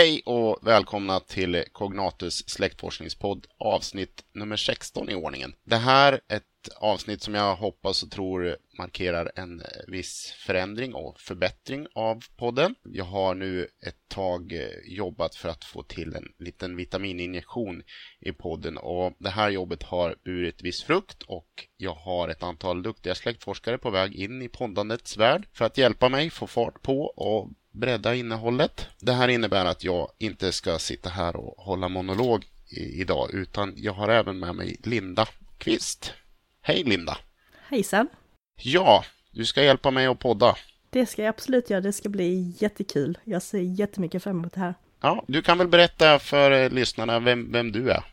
Hej och välkomna till Cognatus släktforskningspodd avsnitt nummer 16 i ordningen. Det här är ett avsnitt som jag hoppas och tror markerar en viss förändring och förbättring av podden. Jag har nu ett tag jobbat för att få till en liten vitamininjektion i podden och det här jobbet har burit viss frukt och jag har ett antal duktiga släktforskare på väg in i poddandets värld för att hjälpa mig få fart på och bredda innehållet. Det här innebär att jag inte ska sitta här och hålla monolog idag utan jag har även med mig Linda Kvist. Hej Linda! Hejsan! Ja, du ska hjälpa mig att podda. Det ska jag absolut göra, det ska bli jättekul. Jag ser jättemycket fram emot det här. Ja, du kan väl berätta för lyssnarna vem, vem du är?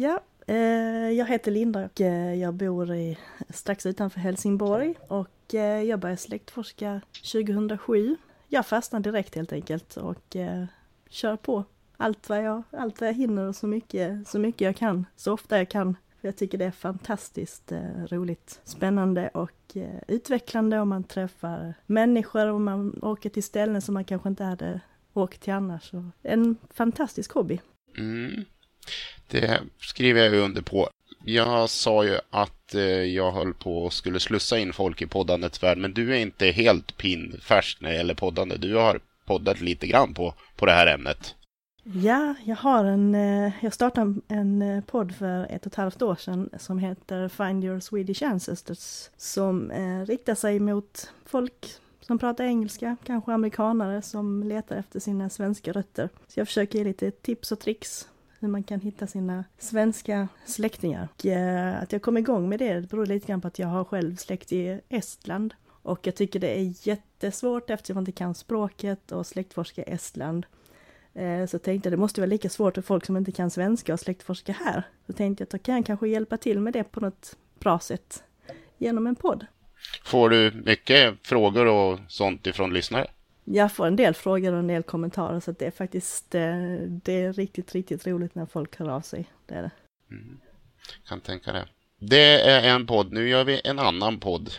Ja, eh, jag heter Linda och eh, jag bor i, strax utanför Helsingborg och eh, jag började släktforska 2007 jag fastnar direkt helt enkelt och eh, kör på allt vad, jag, allt vad jag hinner och så mycket, så mycket jag kan, så ofta jag kan. Jag tycker det är fantastiskt eh, roligt, spännande och eh, utvecklande om man träffar människor och man åker till ställen som man kanske inte hade åkt till annars. Så en fantastisk hobby. Mm. Det skriver jag under på. Jag sa ju att eh, jag höll på och skulle slussa in folk i poddandets värld, men du är inte helt pinfärsk när det gäller poddande. Du har poddat lite grann på, på det här ämnet. Ja, jag har en, eh, jag startade en eh, podd för ett och ett halvt år sedan som heter Find Your Swedish Ancestors som riktar sig mot folk som pratar engelska, kanske amerikanare som letar efter sina svenska rötter. Så jag försöker ge lite tips och tricks hur man kan hitta sina svenska släktingar. Och, eh, att jag kom igång med det beror lite grann på att jag har själv släkt i Estland. Och jag tycker det är jättesvårt eftersom jag inte kan språket och släktforska i Estland. Eh, så tänkte jag det måste vara lika svårt för folk som inte kan svenska och släktforska här. Så tänkte jag att då kan jag kanske hjälpa till med det på något bra sätt genom en podd. Får du mycket frågor och sånt ifrån lyssnare? Jag får en del frågor och en del kommentarer så det är faktiskt eh, det är riktigt, riktigt roligt när folk hör av sig. Det är det. Mm. Kan tänka det. Det är en podd. Nu gör vi en annan podd.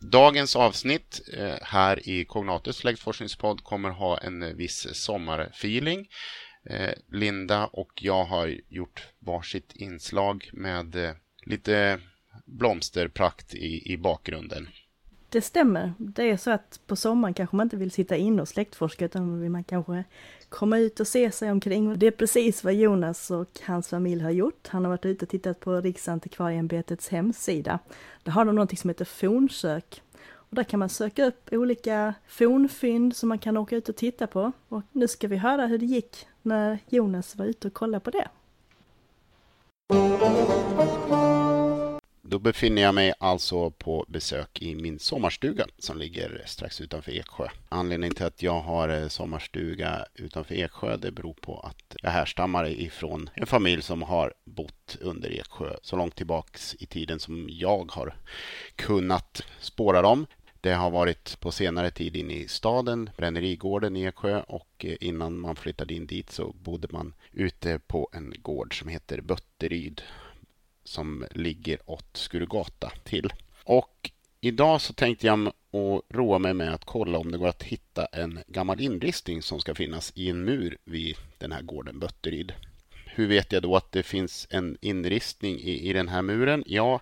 Dagens avsnitt eh, här i Cognatus släktforskningspodd kommer ha en viss sommarfeeling. Eh, Linda och jag har gjort varsitt inslag med lite blomsterprakt i, i bakgrunden. Det stämmer. Det är så att på sommaren kanske man inte vill sitta inne och släktforska utan vill man kanske komma ut och se sig omkring. Det är precis vad Jonas och hans familj har gjort. Han har varit ute och tittat på Riksantikvarieämbetets hemsida. Där har de någonting som heter fornsök. Och där kan man söka upp olika fornfynd som man kan åka ut och titta på. Och nu ska vi höra hur det gick när Jonas var ute och kollade på det. Då befinner jag mig alltså på besök i min sommarstuga som ligger strax utanför Eksjö. Anledningen till att jag har eh, sommarstuga utanför Eksjö det beror på att jag härstammar ifrån en familj som har bott under Eksjö så långt tillbaks i tiden som jag har kunnat spåra dem. Det har varit på senare tid inne i staden, Brännerigården i Eksjö och eh, innan man flyttade in dit så bodde man ute på en gård som heter Bötteryd som ligger åt Skurugata till. Och idag så tänkte jag och roa mig med att kolla om det går att hitta en gammal inristning som ska finnas i en mur vid den här gården Bötteryd. Hur vet jag då att det finns en inristning i, i den här muren? Ja,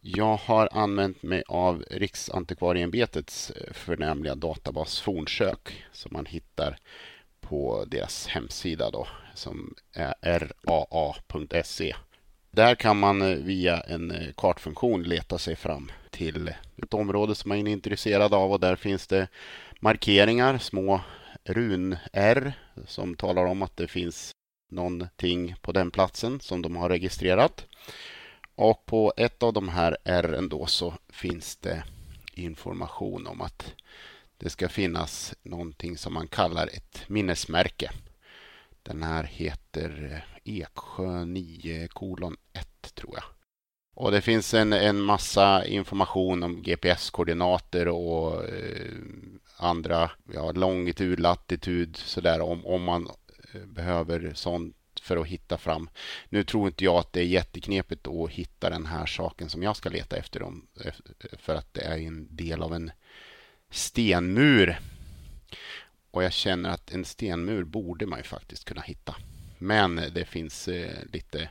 jag har använt mig av Riksantikvarieämbetets eh, förnämliga databas Fornsök som man hittar på deras hemsida då som är raa.se. Där kan man eh, via en eh, kartfunktion leta sig fram till ett område som man är intresserad av och där finns det markeringar, små run-R som talar om att det finns någonting på den platsen som de har registrerat. Och på ett av de här R då så finns det information om att det ska finnas någonting som man kallar ett minnesmärke. Den här heter eh, Eksjö 9 kolon 1 tror jag. Och det finns en, en massa information om GPS-koordinater och eh, andra ja, longitud, latitud sådär om, om man eh, behöver sånt för att hitta fram. Nu tror inte jag att det är jätteknepigt att hitta den här saken som jag ska leta efter om, eh, för att det är en del av en stenmur Och jag känner att en stenmur borde man ju faktiskt kunna hitta. Men det finns eh, lite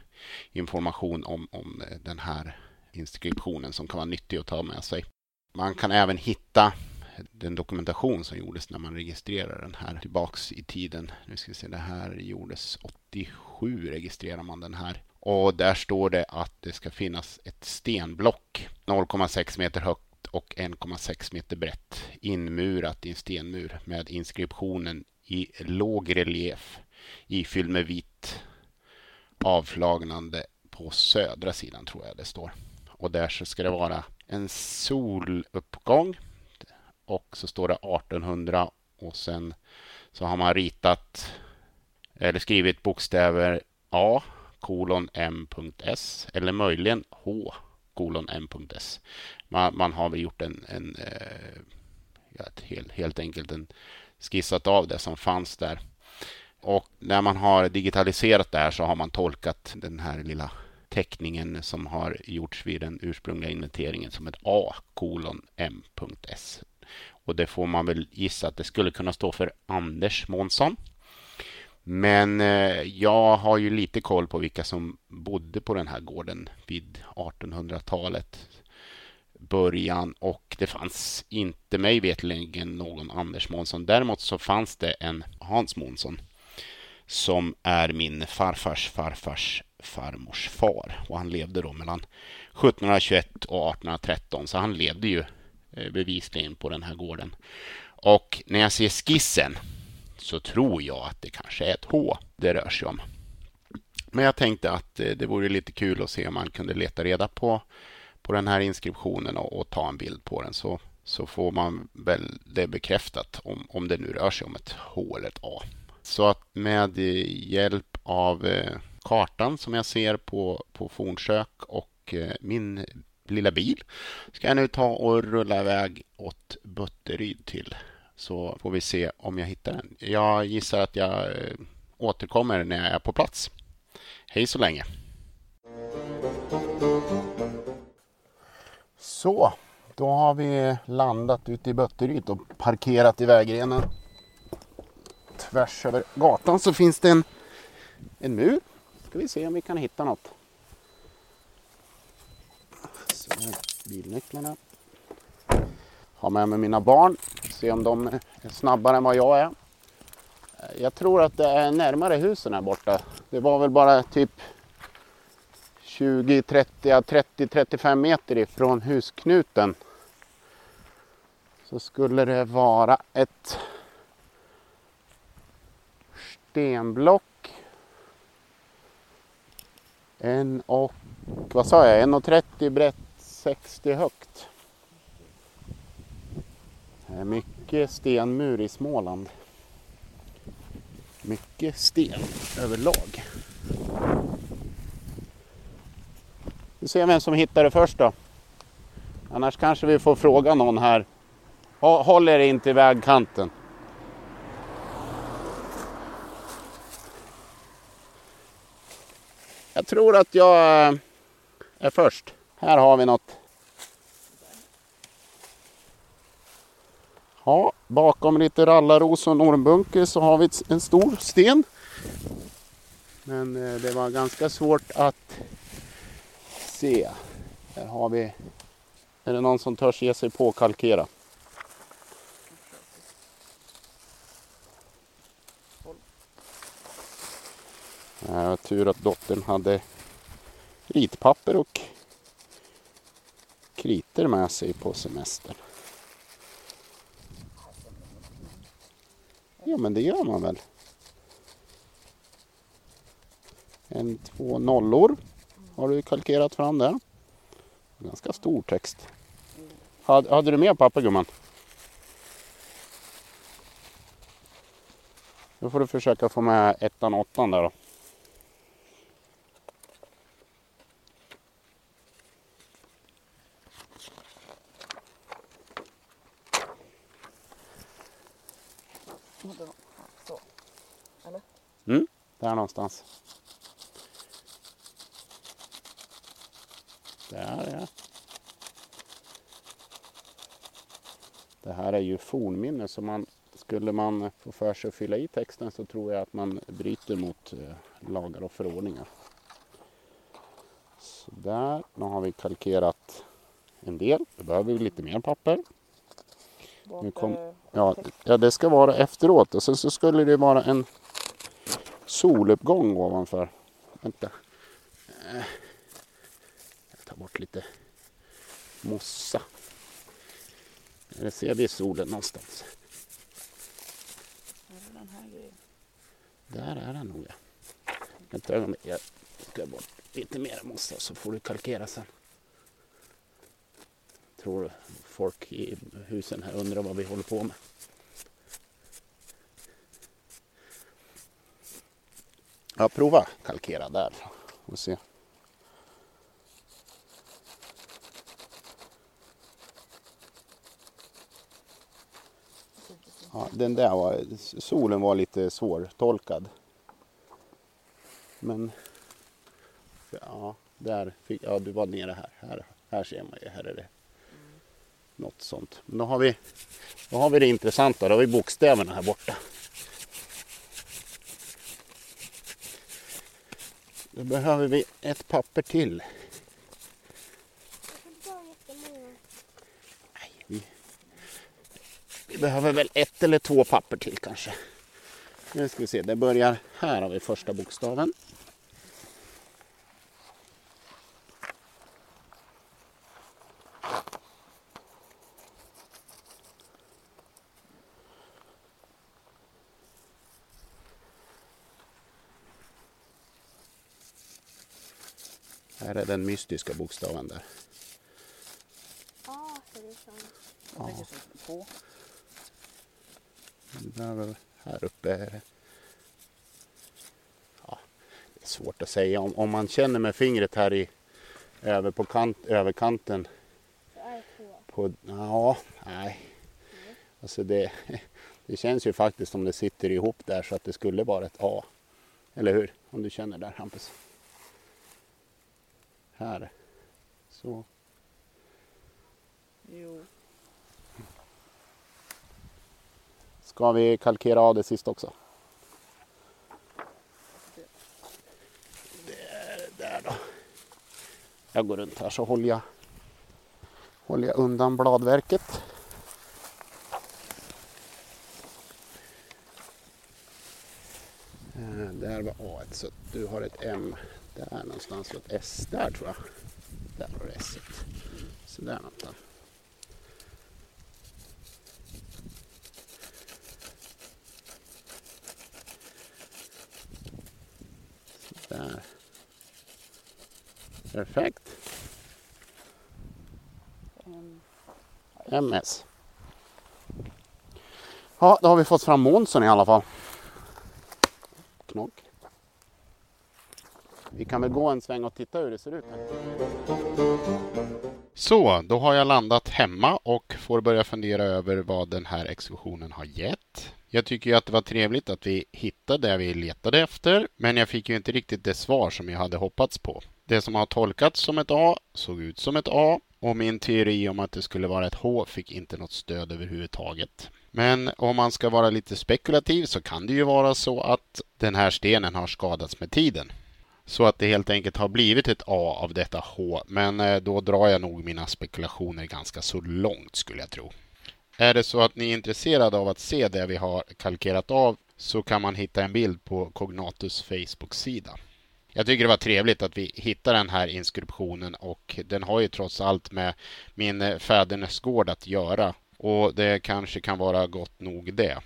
information om, om eh, den här inskriptionen som kan vara nyttig att ta med sig. Man kan även hitta den dokumentation som gjordes när man registrerade den här tillbaks i tiden. Nu ska vi se, det här gjordes 87 registrerar man den här. Och där står det att det ska finnas ett stenblock 0,6 meter högt och 1,6 meter brett inmurat i en stenmur med inskriptionen i låg relief ifylld med vitt avflagnande på södra sidan tror jag det står. Och där så ska det vara en soluppgång och så står det 1800 och sen så har man ritat eller skrivit bokstäver A kolon M.S eller möjligen H kolon M.S. Man, man har väl gjort en, en eh, ja, helt, helt enkelt en skissat av det som fanns där. Och när man har digitaliserat det här så har man tolkat den här lilla teckningen som har gjorts vid den ursprungliga inventeringen som ett A kolon M.S. Och det får man väl gissa att det skulle kunna stå för Anders Månsson. Men eh, jag har ju lite koll på vilka som bodde på den här gården vid 1800-talet början och det fanns inte mig vetligen någon Anders Månsson. Däremot så fanns det en Hans Månsson som är min farfars farfars farmors far och han levde då mellan 1721 och 1813 så han levde ju eh, bevisligen på den här gården. Och när jag ser skissen så tror jag att det kanske är ett H det rör sig om. Men jag tänkte att eh, det vore lite kul att se om man kunde leta reda på, på den här inskriptionen och, och ta en bild på den. Så, så får man väl det bekräftat om, om det nu rör sig om ett H eller ett A. Så att med hjälp av eh, kartan som jag ser på, på fornsök och eh, min lilla bil ska jag nu ta och rulla iväg åt Butteryd till. Så får vi se om jag hittar den. Jag gissar att jag eh, återkommer när jag är på plats. Hej så länge! Så, då har vi landat ute i Bötteryd och parkerat i vägrenen. Tvärs över gatan så finns det en, en mur. Ska vi se om vi kan hitta något. bilnycklarna. Har med mig mina barn. Se om de är snabbare än vad jag är. Jag tror att det är närmare husen här borta. Det var väl bara typ 20, 30, 30, 35 meter ifrån husknuten. Så skulle det vara ett stenblock. En och, vad sa jag, 1,30 brett 60 högt. Det är mycket stenmur i Småland. Mycket sten överlag. Vi ser vem som hittar det först då. Annars kanske vi får fråga någon här. Håll er in till vägkanten. Jag tror att jag eh, är först. Här har vi något. Ja, bakom lite rallarros och ormbunke så har vi en stor sten. Men eh, det var ganska svårt att se. Här har vi, är det någon som törs ge sig på att kalkera? Eh, det var tur att dottern hade ritpapper och kritor med sig på semestern. Ja men det gör man väl. En, två nollor har du kalkerat fram där. Ganska stor text. Hade, hade du mer papper gumman? Då får du försöka få med ettan och åttan där då. Så. Eller? Mm, där någonstans. Där ja. Det här är ju fornminne så man skulle man få för sig att fylla i texten så tror jag att man bryter mot eh, lagar och förordningar. Så där, nu har vi kalkerat en del. Då behöver vi lite mer papper. Kom, ja, ja, det ska vara efteråt och sen så skulle det vara en soluppgång ovanför. Vänta. Eh, jag tar bort lite mossa. Eller ser vi solen någonstans? Där är den nog ja. Vänta. Jag ska bort lite mer mossa så får du kalkera sen. Tror folk i husen här undrar vad vi håller på med. Ja, prova kalkera där och se. Ja, den där var, solen var lite svårtolkad. Men ja, där fick, ja, du var nere här. här. Här ser man ju, här är det något sånt. Men då har vi, då har vi det intressanta, då har vi bokstäverna här borta. Då behöver vi ett papper till. Nej, vi, vi behöver väl ett eller två papper till kanske. Nu ska vi se, det börjar, här har vi första bokstaven. Är den mystiska bokstaven där. Ja, det är sant. Ja. Här uppe är det. Ja, det är svårt att säga. Om, om man känner med fingret här i över på kant, överkanten. Så är det två. På, ja, nej. Alltså det, det känns ju faktiskt som det sitter ihop där så att det skulle vara ett A. Eller hur? Om du känner där Hampus. Här. Så. Jo. Ska vi kalkera av det sist också? Där, där då. Jag går runt här så håller jag, håller jag undan bladverket. Eh, Där var A så du har ett M där någonstans ett S där tror jag. Där har du S. Så där någonstans. Där. Perfekt. Mm. MS. Ja, då har vi fått fram Månsson i alla fall. Vi kan väl gå en sväng och titta hur det ser ut här. Så, då har jag landat hemma och får börja fundera över vad den här exkursionen har gett. Jag tycker ju att det var trevligt att vi hittade det vi letade efter, men jag fick ju inte riktigt det svar som jag hade hoppats på. Det som har tolkats som ett A såg ut som ett A och min teori om att det skulle vara ett H fick inte något stöd överhuvudtaget. Men om man ska vara lite spekulativ så kan det ju vara så att den här stenen har skadats med tiden. Så att det helt enkelt har blivit ett A av detta H. Men eh, då drar jag nog mina spekulationer ganska så långt skulle jag tro. Är det så att ni är intresserade av att se det vi har kalkerat av så kan man hitta en bild på Cognatus Facebook-sida. Jag tycker det var trevligt att vi hittade den här inskriptionen och den har ju trots allt med min eh, fädernesgård att göra och det kanske kan vara gott nog det.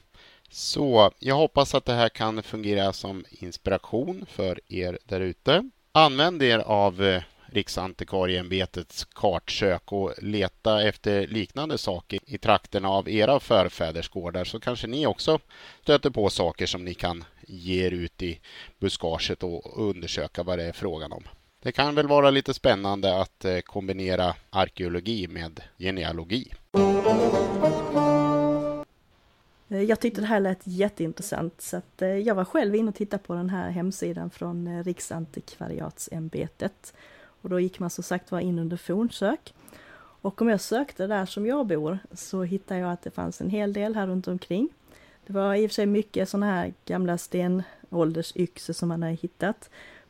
Så jag hoppas att det här kan fungera som inspiration för er där ute. Använd er av eh, Riksantikvarieämbetets kartsök och leta efter liknande saker i trakterna av era förfäders gårdar så kanske ni också stöter på saker som ni kan ge er ut i buskaget och undersöka vad det är frågan om. Det kan väl vara lite spännande att eh, kombinera arkeologi med genealogi. Eh, jag tyckte det här lät jätteintressant så att eh, jag var själv inne och tittade på den här hemsidan från eh, Riksantikvariatsämbetet. Och då gick man som sagt var in under fornsök. Och om jag sökte där som jag bor så hittade jag att det fanns en hel del här runt omkring. Det var i och för sig mycket sådana här gamla stenåldersyxor som man hade hittat.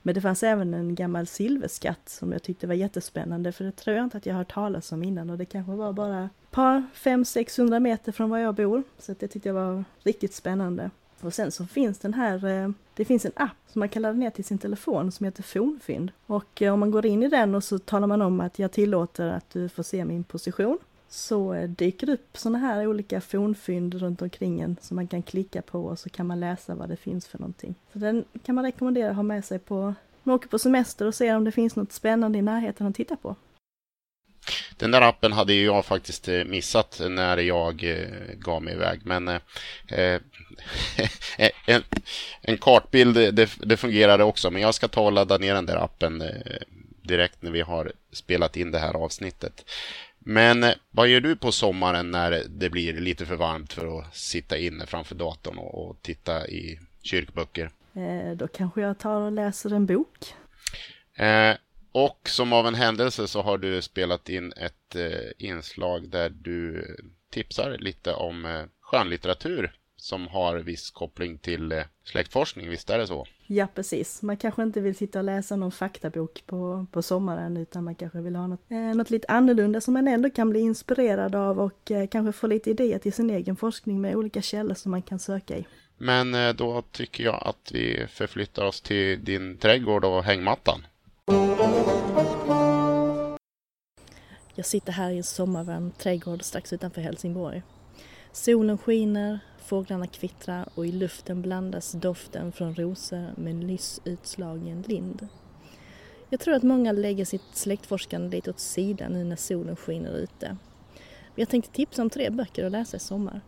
Men det fanns även en gammal silverskatt som jag tyckte var jättespännande för det tror jag inte att jag har hört talas om innan och det kanske var bara ett par, fem, 600 meter från var jag bor. Så det tyckte jag var riktigt spännande. Och sen så finns den här, eh, det finns en app som man kan ladda ner till sin telefon som heter Fornfynd. Och eh, om man går in i den och så talar man om att jag tillåter att du får se min position så dyker det upp sådana här olika fornfynd runt omkring en som man kan klicka på och så kan man läsa vad det finns för någonting. Så den kan man rekommendera att ha med sig på, man åker på semester och ser om det finns något spännande i närheten att titta på. Den där appen hade ju jag faktiskt eh, missat när jag eh, gav mig iväg. Men eh, eh en, en, kartbild, det, det fungerade också. Men jag ska ta och ladda ner den där appen direkt när vi har spelat in det här avsnittet. Men eh, vad gör du på sommaren när det blir lite för varmt för att sitta inne framför datorn och, och titta i kyrkböcker? Eh, då kanske jag tar och läser en bok. Eh, och som av en händelse så har du spelat in ett eh, inslag där du tipsar lite om eh, skönlitteratur som har viss koppling till eh, släktforskning, visst är det så? Ja, precis. Man kanske inte vill sitta och läsa någon faktabok på, på sommaren utan man kanske vill ha något, eh, något lite annorlunda som man ändå kan bli inspirerad av och eh, kanske få lite idéer till sin egen forskning med olika källor som man kan söka i. Men eh, då tycker jag att vi förflyttar oss till din trädgård och hängmattan. Jag sitter här i en sommarvarm trädgård strax utanför Helsingborg. Solen skiner, Fåglarna kvittrar och i luften blandas doften från rosor med nyss utslagen lind. Jag tror att många lägger sitt släktforskande lite åt sidan nu när solen skiner ute. Men jag tänkte tipsa om tre böcker att läsa i sommar.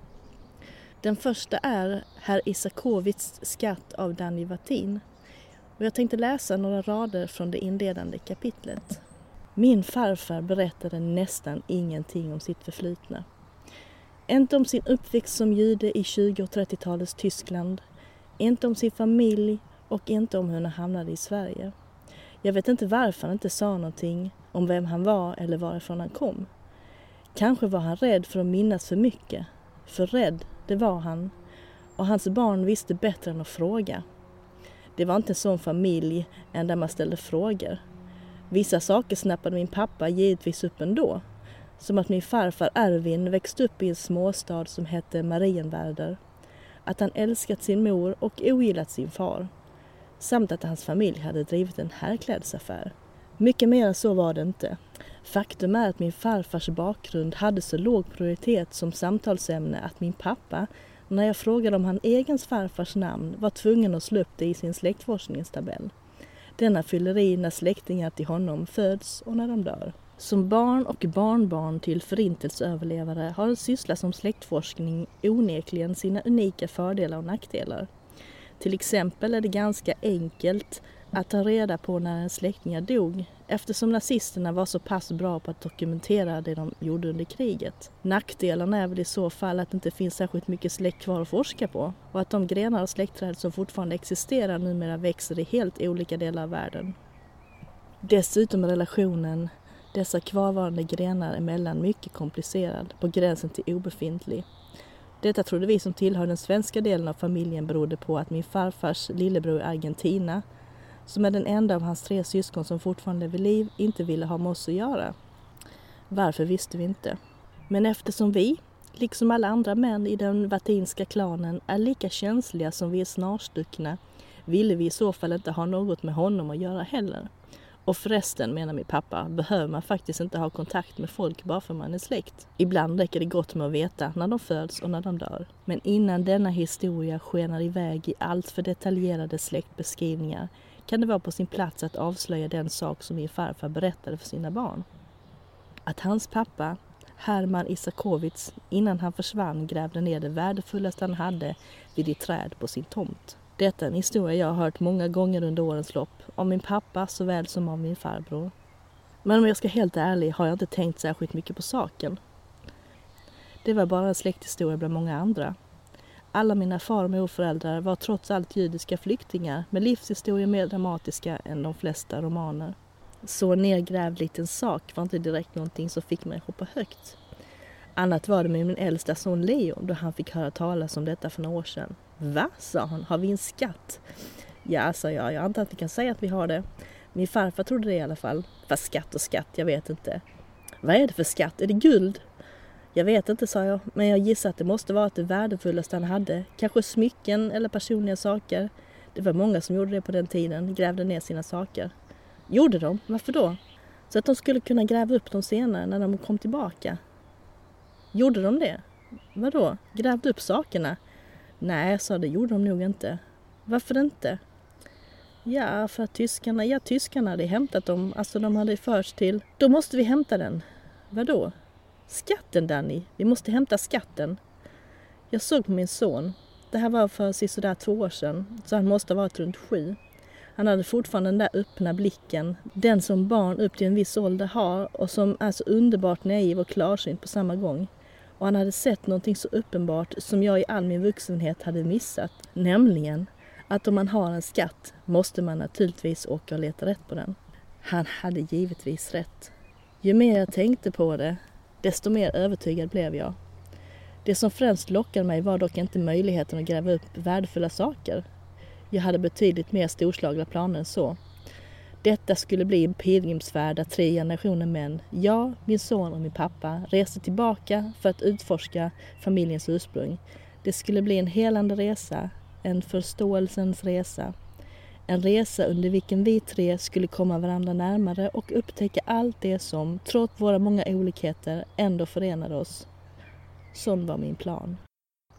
Den första är Herr Isakovits skatt av Danny Vatin. Och jag tänkte läsa några rader från det inledande kapitlet. Min farfar berättade nästan ingenting om sitt förflutna. Inte om sin uppväxt som jude i 20 och 30-talets Tyskland, inte om sin familj och inte om hur han hamnade i Sverige. Jag vet inte varför han inte sa någonting om vem han var eller varifrån han kom. Kanske var han rädd för att minnas för mycket. För rädd, det var han. Och hans barn visste bättre än att fråga. Det var inte en sån familj än där man ställde frågor. Vissa saker snappade min pappa givetvis upp ändå. Som att min farfar Erwin växte upp i en småstad som hette Marienwerder. Att han älskat sin mor och ogillat sin far. Samt att hans familj hade drivit en herrklädsaffär. Mycket mer än så var det inte. Faktum är att min farfars bakgrund hade så låg prioritet som samtalsämne att min pappa, när jag frågade om hans egen farfars namn, var tvungen att slå upp det i sin släktforskningstabell. Denna fyller i när släktingar till honom föds och när de dör. Som barn och barnbarn till förintelseöverlevare har en syssla som släktforskning onekligen sina unika fördelar och nackdelar. Till exempel är det ganska enkelt att ta reda på när en släktingar dog eftersom nazisterna var så pass bra på att dokumentera det de gjorde under kriget. Nackdelarna är väl i så fall att det inte finns särskilt mycket släkt kvar att forska på och att de grenar av släktträd som fortfarande existerar numera växer i helt olika delar av världen. Dessutom är relationen dessa kvarvarande grenar emellan mycket komplicerad, på gränsen till obefintlig. Detta trodde vi som tillhör den svenska delen av familjen berodde på att min farfars lillebror i Argentina, som är den enda av hans tre syskon som fortfarande är vid liv, inte ville ha med oss att göra. Varför visste vi inte. Men eftersom vi, liksom alla andra män i den vatinska klanen, är lika känsliga som vi är snarstuckna, ville vi i så fall inte ha något med honom att göra heller. Och förresten, menar min pappa, behöver man faktiskt inte ha kontakt med folk bara för man är släkt. Ibland räcker det gott med att veta när de föds och när de dör. Men innan denna historia skenar iväg i allt för detaljerade släktbeskrivningar kan det vara på sin plats att avslöja den sak som min farfar berättade för sina barn. Att hans pappa, Herman Isakovits, innan han försvann grävde ner det värdefullaste han hade vid ett träd på sin tomt. Detta är en historia jag har hört många gånger under årens lopp, av min pappa såväl som av min farbror. Men om jag ska helt ärlig har jag inte tänkt särskilt mycket på saken. Det var bara en släkthistoria bland många andra. Alla mina far och morföräldrar var trots allt judiska flyktingar med livshistorier mer dramatiska än de flesta romaner. Så nedgrävd liten sak var inte direkt någonting som fick mig att hoppa högt. Annat var det med min äldsta son Leo då han fick höra talas om detta för några år sedan. Va, sa han, har vi en skatt? Ja, sa jag, jag antar att vi kan säga att vi har det. Min farfar trodde det i alla fall. Fast skatt och skatt, jag vet inte. Vad är det för skatt? Är det guld? Jag vet inte, sa jag, men jag gissar att det måste vara det värdefullaste han hade. Kanske smycken eller personliga saker. Det var många som gjorde det på den tiden, grävde ner sina saker. Gjorde de? Varför då? Så att de skulle kunna gräva upp dem senare när de kom tillbaka. Gjorde de det? Vadå? Grävde upp sakerna? Nej, sa det gjorde de nog inte. Varför inte? Ja, för att tyskarna, ja tyskarna hade hämtat dem, alltså de hade förts till. Då måste vi hämta den. Vadå? Skatten Danny, vi måste hämta skatten. Jag såg på min son. Det här var för sisådär två år sedan, så han måste ha varit runt sju. Han hade fortfarande den där öppna blicken, den som barn upp till en viss ålder har och som är så underbart naiv och klarsynt på samma gång. Och han hade sett någonting så uppenbart som jag i all min vuxenhet hade missat, nämligen att om man har en skatt måste man naturligtvis åka och leta rätt på den. Han hade givetvis rätt. Ju mer jag tänkte på det, desto mer övertygad blev jag. Det som främst lockade mig var dock inte möjligheten att gräva upp värdefulla saker. Jag hade betydligt mer storslagna planer än så. Detta skulle bli en pilgrimsfärd där tre generationer män, jag, min son och min pappa, reste tillbaka för att utforska familjens ursprung. Det skulle bli en helande resa, en förståelsens resa. En resa under vilken vi tre skulle komma varandra närmare och upptäcka allt det som, trots våra många olikheter, ändå förenade oss. Sån var min plan.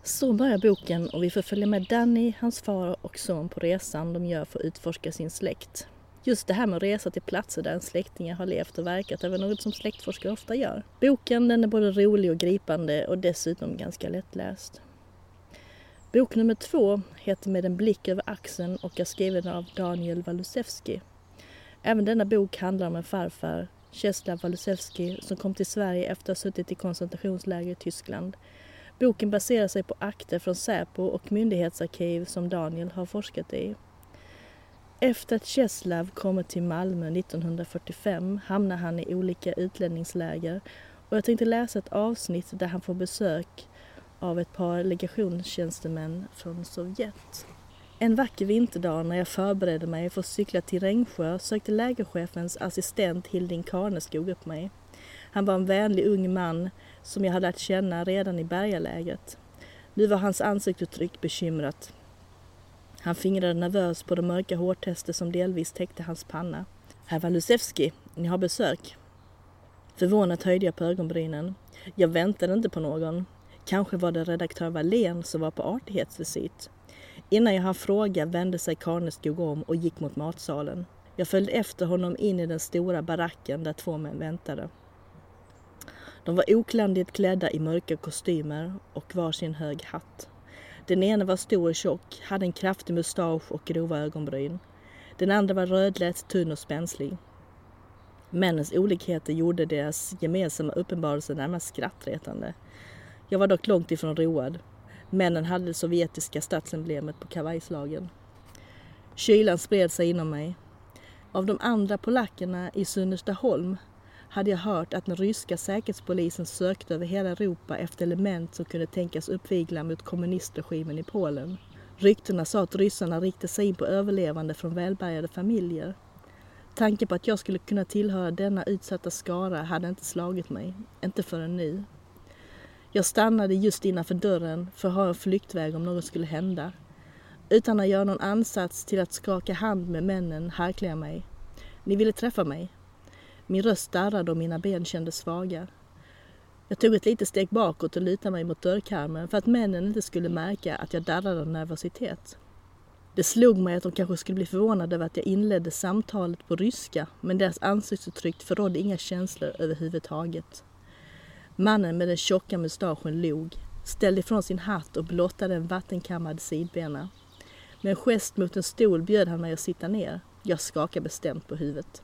Så börjar boken och vi får följa med Danny, hans far och son på resan de gör för att utforska sin släkt. Just det här med att resa till platser där en släktingar har levt och verkat är väl något som släktforskare ofta gör. Boken den är både rolig och gripande och dessutom ganska lättläst. Bok nummer två heter Med en blick över axeln och är skriven av Daniel Walusewski. Även denna bok handlar om en farfar, Czeslaw Walusewski, som kom till Sverige efter att ha suttit i koncentrationsläger i Tyskland. Boken baserar sig på akter från Säpo och myndighetsarkiv som Daniel har forskat i. Efter att Czeslaw kommit till Malmö 1945 hamnar han i olika utlänningsläger och jag tänkte läsa ett avsnitt där han får besök av ett par legationstjänstemän från Sovjet. En vacker vinterdag när jag förberedde mig för att cykla till Rengsjö sökte lägerchefens assistent Hilding Karneskog upp mig. Han var en vänlig ung man som jag hade lärt känna redan i Bergalägret. Nu var hans ansiktsuttryck bekymrat. Han fingrade nervöst på det mörka hårtester som delvis täckte hans panna. Herr Walusewski, ni har besök. Förvånat höjde jag på ögonbrynen. Jag väntade inte på någon. Kanske var det redaktör Wallén som var på artighetsvisit. Innan jag hann fråga vände sig Karneskog om och gick mot matsalen. Jag följde efter honom in i den stora baracken där två män väntade. De var oklandigt klädda i mörka kostymer och var sin hög hatt. Den ene var stor och tjock, hade en kraftig mustasch och grova ögonbryn. Den andra var rödlätt, tunn och spänslig. Männens olikheter gjorde deras gemensamma uppenbarelse närmast skrattretande. Jag var dock långt ifrån road. Männen hade det sovjetiska statsemblemet på kavajslagen. Kylan spred sig inom mig. Av de andra polackerna i Sunnerstaholm hade jag hört att den ryska säkerhetspolisen sökte över hela Europa efter element som kunde tänkas uppvigla mot kommunistregimen i Polen. Ryktena sa att ryssarna riktade sig in på överlevande från välbärgade familjer. Tanken på att jag skulle kunna tillhöra denna utsatta skara hade inte slagit mig, inte förrän nu. Jag stannade just innanför dörren för att ha en flyktväg om något skulle hända. Utan att göra någon ansats till att skaka hand med männen harklade jag mig. Ni ville träffa mig? Min röst darrade och mina ben kändes svaga. Jag tog ett litet steg bakåt och lutade mig mot dörrkarmen för att männen inte skulle märka att jag darrade av nervositet. Det slog mig att de kanske skulle bli förvånade över att jag inledde samtalet på ryska men deras ansiktsuttryck förrådde inga känslor överhuvudtaget. Mannen med den tjocka mustaschen log, ställde ifrån sin hatt och blottade en vattenkammad sidbena. Med en gest mot en stol bjöd han mig att sitta ner. Jag skakade bestämt på huvudet.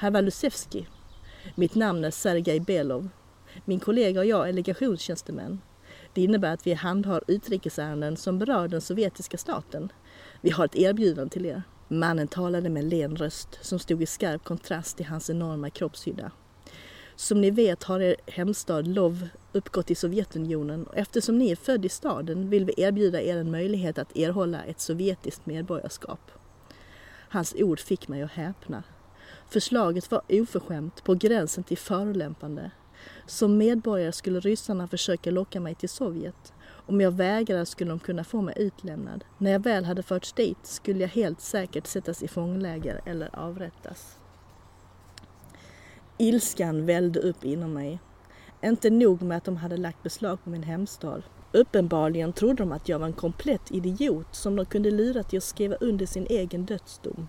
Herr Mitt namn är Sergej Belov. Min kollega och jag är legationstjänstemän. Det innebär att vi handhar utrikesärenden som berör den sovjetiska staten. Vi har ett erbjudande till er. Mannen talade med len röst som stod i skarp kontrast till hans enorma kroppshydda. Som ni vet har er hemstad Lov uppgått i Sovjetunionen och eftersom ni är född i staden vill vi erbjuda er en möjlighet att erhålla ett sovjetiskt medborgarskap. Hans ord fick mig att häpna. Förslaget var oförskämt, på gränsen till förolämpande. Som medborgare skulle ryssarna försöka locka mig till Sovjet. Om jag vägrade skulle de kunna få mig utlämnad. När jag väl hade förts dit skulle jag helt säkert sättas i fångläger eller avrättas. Ilskan vällde upp inom mig. Inte nog med att de hade lagt beslag på min hemstad. Uppenbarligen trodde de att jag var en komplett idiot som de kunde lura till att skriva under sin egen dödsdom.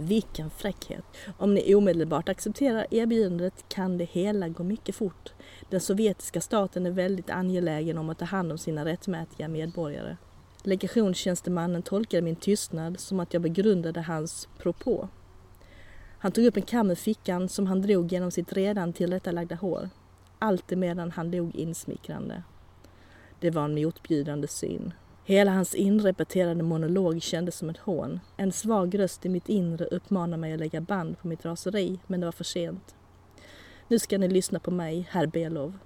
Vilken fräckhet! Om ni omedelbart accepterar erbjudandet kan det hela gå mycket fort. Den sovjetiska staten är väldigt angelägen om att ta hand om sina rättmätiga medborgare. Legationstjänstemannen tolkade min tystnad som att jag begrundade hans propå. Han tog upp en kam ur fickan som han drog genom sitt redan tillrättalagda hår. Allt medan han log insmickrande. Det var en motbjudande syn. Hela hans inrepeterade monolog kändes som ett hån. En svag röst i mitt inre uppmanade mig att lägga band på mitt raseri, men det var för sent. Nu ska ni lyssna på mig, herr Belov.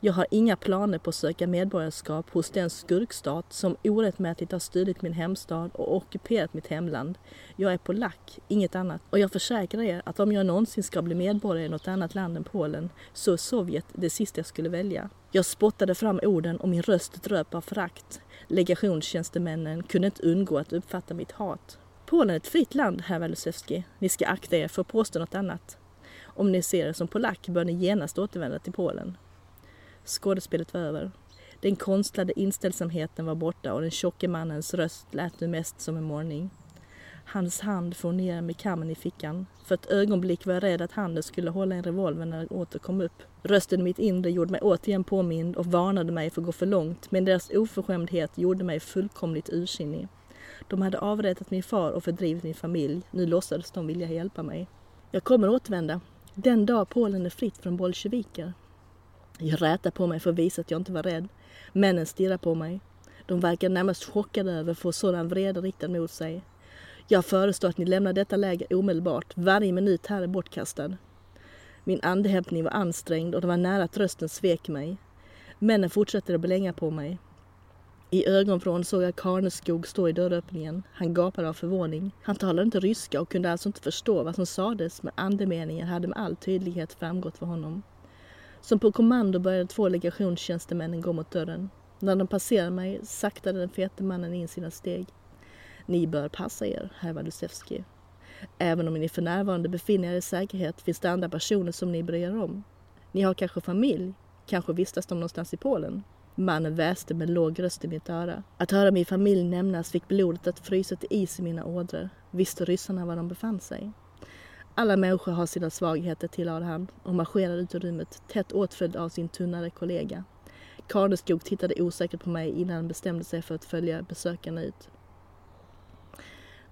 Jag har inga planer på att söka medborgarskap hos den skurkstat som orättmätigt har stulit min hemstad och ockuperat mitt hemland. Jag är polack, inget annat. Och jag försäkrar er att om jag någonsin ska bli medborgare i något annat land än Polen så är Sovjet det sista jag skulle välja. Jag spottade fram orden och min röst dröp av förakt. Legationstjänstemännen kunde inte undgå att uppfatta mitt hat. Polen är ett fritt land, herr Walusewski. Ni ska akta er för att påstå något annat. Om ni ser er som polack bör ni genast återvända till Polen. Skådespelet var över. Den konstlade inställsamheten var borta och den tjocke mannens röst lät nu mest som en morning. Hans hand for ner med kammen i fickan. För ett ögonblick var jag rädd att handen skulle hålla en revolver när den åter kom upp. Rösten i mitt inre gjorde mig återigen påmind och varnade mig för att gå för långt, men deras oförskämdhet gjorde mig fullkomligt ursinnig. De hade avrättat min far och fördrivit min familj. Nu låtsades de vilja hjälpa mig. Jag kommer återvända. Den dag Polen är fritt från bolsjeviker. Jag rätade på mig för att visa att jag inte var rädd. Männen stirrade på mig. De verkade närmast chockade över att få sådan vrede riktad mot sig. Jag föreslår att ni lämnar detta läger omedelbart. Varje minut här är bortkastad. Min andhämtning var ansträngd och det var nära att rösten svek mig. Männen fortsatte att blänga på mig. I ögonvrån såg jag Karneskog stå i dörröppningen. Han gapade av förvåning. Han talade inte ryska och kunde alltså inte förstå vad som sades men andemeningen hade med all tydlighet framgått för honom. Som på kommando började två legationstjänstemännen gå mot dörren. När de passerade mig saktade den fete mannen in sina steg. Ni bör passa er, herr Walusewski. Även om ni för närvarande befinner er i säkerhet finns det andra personer som ni bryr er om. Ni har kanske familj, kanske vistas de någonstans i Polen. Mannen väste med låg röst i mitt öra. Att höra min familj nämnas fick blodet att frysa till is i mina ådror. Visste ryssarna var de befann sig? Alla människor har sina svagheter, tillade han och marscherade ut ur rummet, tätt åtföljd av sin tunnare kollega. Karneskog tittade osäkert på mig innan han bestämde sig för att följa besökarna ut.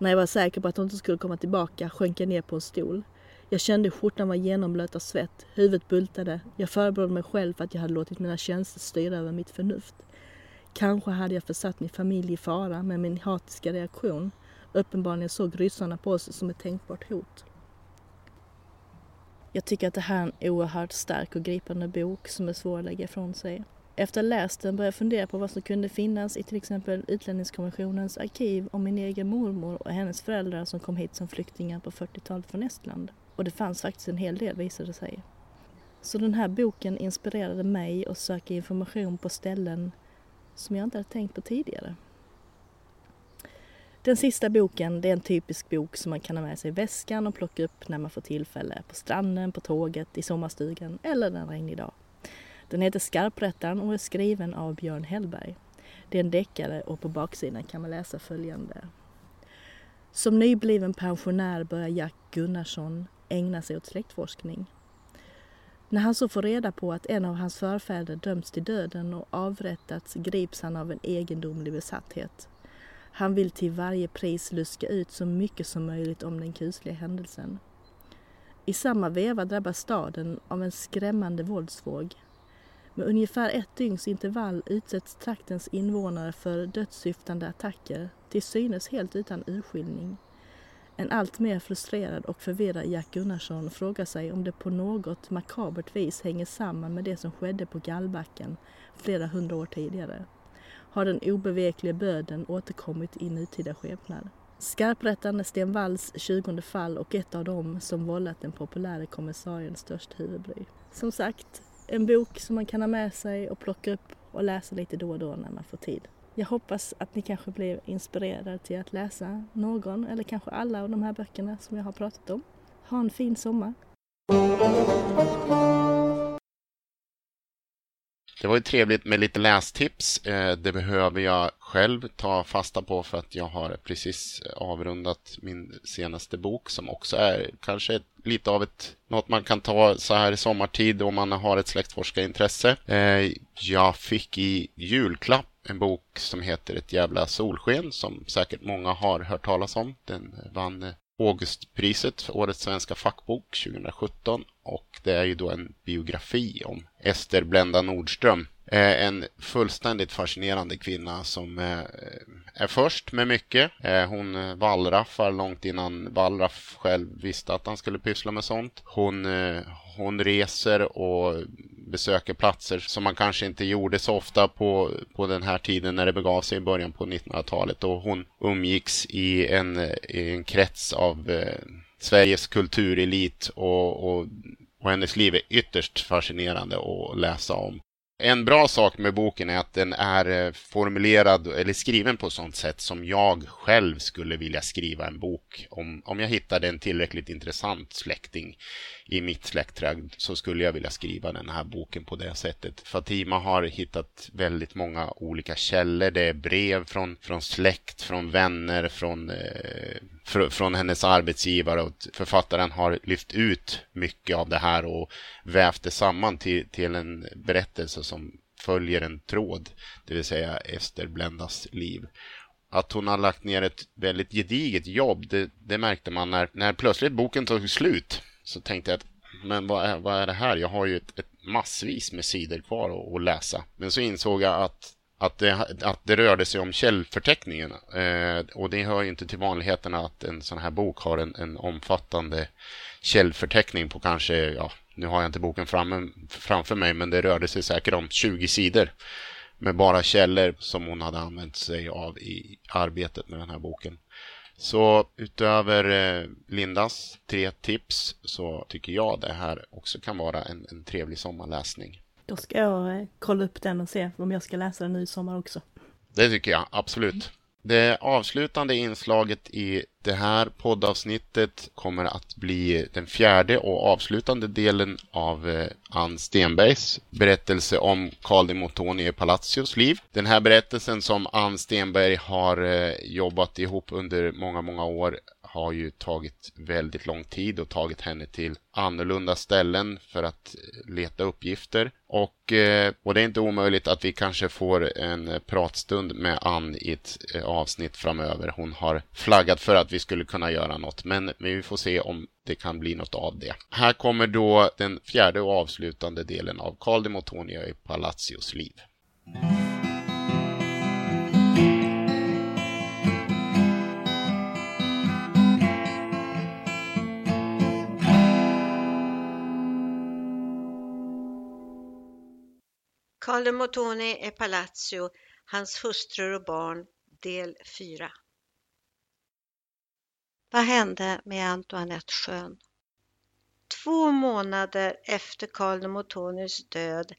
När jag var säker på att hon inte skulle komma tillbaka sjönk jag ner på en stol. Jag kände hur skjortan var genomblöt av svett, huvudet bultade. Jag förebrådde mig själv för att jag hade låtit mina känslor styra över mitt förnuft. Kanske hade jag försatt min familj i fara med min hatiska reaktion. Uppenbarligen såg ryssarna på oss som ett tänkbart hot. Jag tycker att det här är en oerhört stark och gripande bok som är svår att lägga ifrån sig. Efter att ha läst den började jag fundera på vad som kunde finnas i till exempel Utlänningskommissionens arkiv om min egen mormor och hennes föräldrar som kom hit som flyktingar på 40-talet från Estland. Och det fanns faktiskt en hel del visade det sig. Så den här boken inspirerade mig att söka information på ställen som jag inte hade tänkt på tidigare. Den sista boken det är en typisk bok som man kan ha med sig i väskan och plocka upp när man får tillfälle. På stranden, på tåget, i sommarstugan eller en regnig dag. Den heter Skarprättaren och är skriven av Björn Hellberg. Det är en deckare och på baksidan kan man läsa följande. Som nybliven pensionär börjar Jack Gunnarsson ägna sig åt släktforskning. När han så får reda på att en av hans förfäder dömts till döden och avrättats grips han av en egendomlig besatthet. Han vill till varje pris luska ut så mycket som möjligt om den kusliga händelsen. I samma veva drabbas staden av en skrämmande våldsvåg. Med ungefär ett dygns intervall utsätts traktens invånare för dödssyftande attacker, till synes helt utan urskiljning. En allt mer frustrerad och förvirrad Jack Gunnarsson frågar sig om det på något makabert vis hänger samman med det som skedde på Gallbacken flera hundra år tidigare. Har den obevekliga böden återkommit i nutida skepnad? Skarprättaren Sten Walls 20 fall och ett av dem som vållat den populära kommissarien störst huvudbry. Som sagt, en bok som man kan ha med sig och plocka upp och läsa lite då och då när man får tid. Jag hoppas att ni kanske blir inspirerade till att läsa någon eller kanske alla av de här böckerna som jag har pratat om. Ha en fin sommar! Det var ju trevligt med lite lästips. Eh, det behöver jag själv ta fasta på för att jag har precis eh, avrundat min senaste bok som också är kanske lite av ett något man kan ta så här i sommartid om man har ett släktforskarintresse. Eh, jag fick i julklapp en bok som heter Ett jävla solsken som säkert många har hört talas om. Den vann Augustpriset för Årets svenska fackbok 2017 och det är ju då en biografi om Ester Blenda Nordström. Eh, en fullständigt fascinerande kvinna som eh, är först med mycket. Eh, hon wallraffar långt innan Wallraff själv visste att han skulle pyssla med sånt. Hon, hon reser och besöker platser som man kanske inte gjorde så ofta på, på den här tiden när det begav sig i början på 1900-talet. Och hon umgicks i en, i en krets av eh, Sveriges kulturelit och, och, och hennes liv är ytterst fascinerande att läsa om. En bra sak med boken är att den är eh, formulerad eller skriven på ett sånt sätt som jag själv skulle vilja skriva en bok. Om, om jag hittade en tillräckligt intressant släkting i mitt släktträd så skulle jag vilja skriva den här boken på det sättet. Fatima har hittat väldigt många olika källor. Det är brev från, från släkt, från vänner, från, eh, fr från hennes arbetsgivare och författaren har lyft ut mycket av det här och vävt det samman till, till en berättelse som följer en tråd, det vill säga Ester Blendas liv att hon har lagt ner ett väldigt gediget jobb. Det, det, märkte man när, när plötsligt boken tog slut så tänkte jag att men vad är, vad är det här? Jag har ju ett, ett massvis med sidor kvar att, att, läsa. Men så insåg jag att att det, att det rörde sig om källförteckningen. Eh, och det hör ju inte till vanligheterna att en sån här bok har en, en omfattande källförteckning på kanske, ja, nu har jag inte boken fram, framför mig, men det rörde sig säkert om 20 sidor med bara källor som hon hade använt sig av i arbetet med den här boken. Så utöver eh, Lindas tre tips så tycker jag det här också kan vara en, en trevlig sommarläsning. Då ska jag eh, kolla upp den och se om jag ska läsa den nu i sommar också. Det tycker jag absolut. Det avslutande inslaget i det här poddavsnittet kommer att bli den fjärde och avslutande delen av eh, Ann Stenbergs berättelse om Carl de Motoni i Palacios liv. Den här berättelsen som Ann Stenberg har eh, jobbat ihop under många, många år har ju tagit väldigt lång tid och tagit henne till annorlunda ställen för att eh, leta uppgifter. Och, eh, och det är inte omöjligt att vi kanske får en pratstund med Ann i ett eh, avsnitt framöver. Hon har flaggat för att vi skulle kunna göra något, men vi får se om det kan bli något av det. Här kommer då den fjärde och avslutande delen av Carl de Motonia i Palacios liv. Carlo Montoni e Palazzo, hans hustrur och barn, del 4. Vad hände med Antoinette Schön? Två månader efter Carlo Montonis död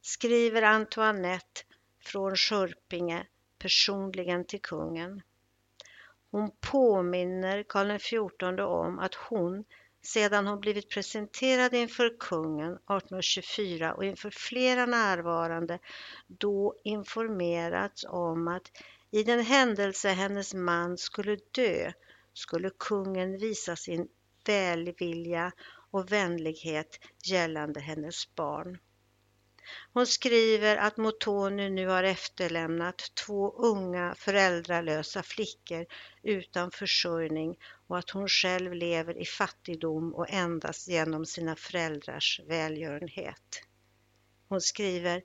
skriver Antoinette från Skörpinge personligen till kungen. Hon påminner Karl XIV om att hon sedan hon blivit presenterad inför kungen 1824 och inför flera närvarande då informerats om att i den händelse hennes man skulle dö skulle kungen visa sin välvilja och vänlighet gällande hennes barn. Hon skriver att Motoni nu har efterlämnat två unga föräldralösa flickor utan försörjning och att hon själv lever i fattigdom och endast genom sina föräldrars välgörenhet. Hon skriver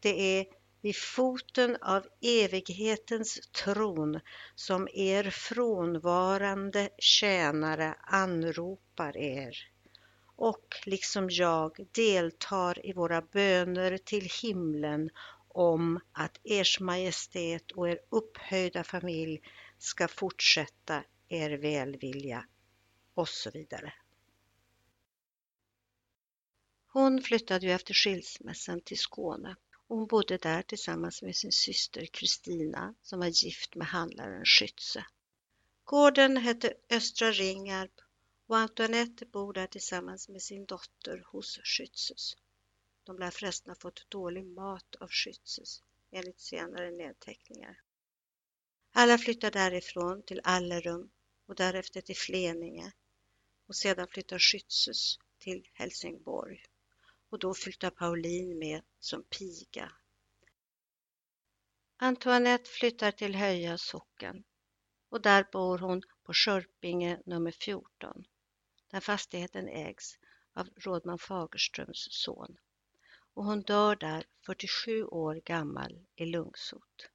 Det är vid foten av evighetens tron som er frånvarande tjänare anropar er och liksom jag deltar i våra böner till himlen om att Ers Majestät och er upphöjda familj ska fortsätta er välvilja och så vidare. Hon flyttade ju efter skilsmässan till Skåne och hon bodde där tillsammans med sin syster Kristina som var gift med handlaren Schütze. Gården hette Östra Ringarp och Antoinette bor där tillsammans med sin dotter hos Schützes. De lär förresten ha fått dålig mat av Schützes enligt senare nedteckningar. Alla flyttar därifrån till Allerum och därefter till Fleninge och sedan flyttar Schützes till Helsingborg och då flyttar Pauline med som piga. Antoinette flyttar till Höja socken och där bor hon på Skörpinge nummer 14 där fastigheten ägs av rådman Fagerströms son och hon dör där 47 år gammal i lungsot.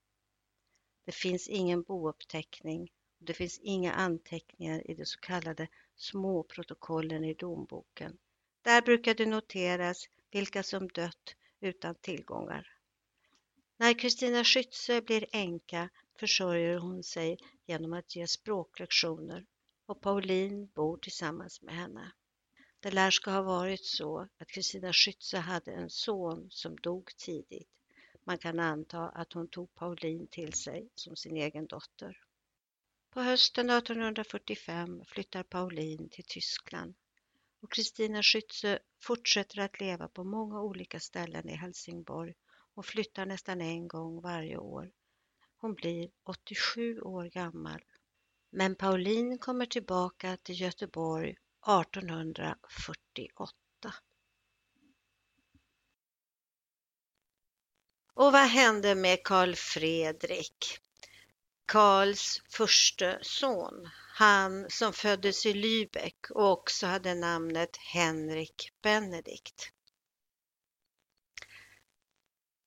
Det finns ingen bouppteckning och det finns inga anteckningar i de så kallade småprotokollen i domboken där brukar det noteras vilka som dött utan tillgångar. När Kristina Schütze blir änka försörjer hon sig genom att ge språklektioner och Pauline bor tillsammans med henne. Det lär ska ha varit så att Kristina Schütze hade en son som dog tidigt. Man kan anta att hon tog Pauline till sig som sin egen dotter. På hösten 1845 flyttar Pauline till Tyskland och Kristina Schütze fortsätter att leva på många olika ställen i Helsingborg och flyttar nästan en gång varje år. Hon blir 87 år gammal. Men Pauline kommer tillbaka till Göteborg 1848. Och vad hände med Karl Fredrik? Karls första son han som föddes i Lübeck och också hade namnet Henrik Benedikt.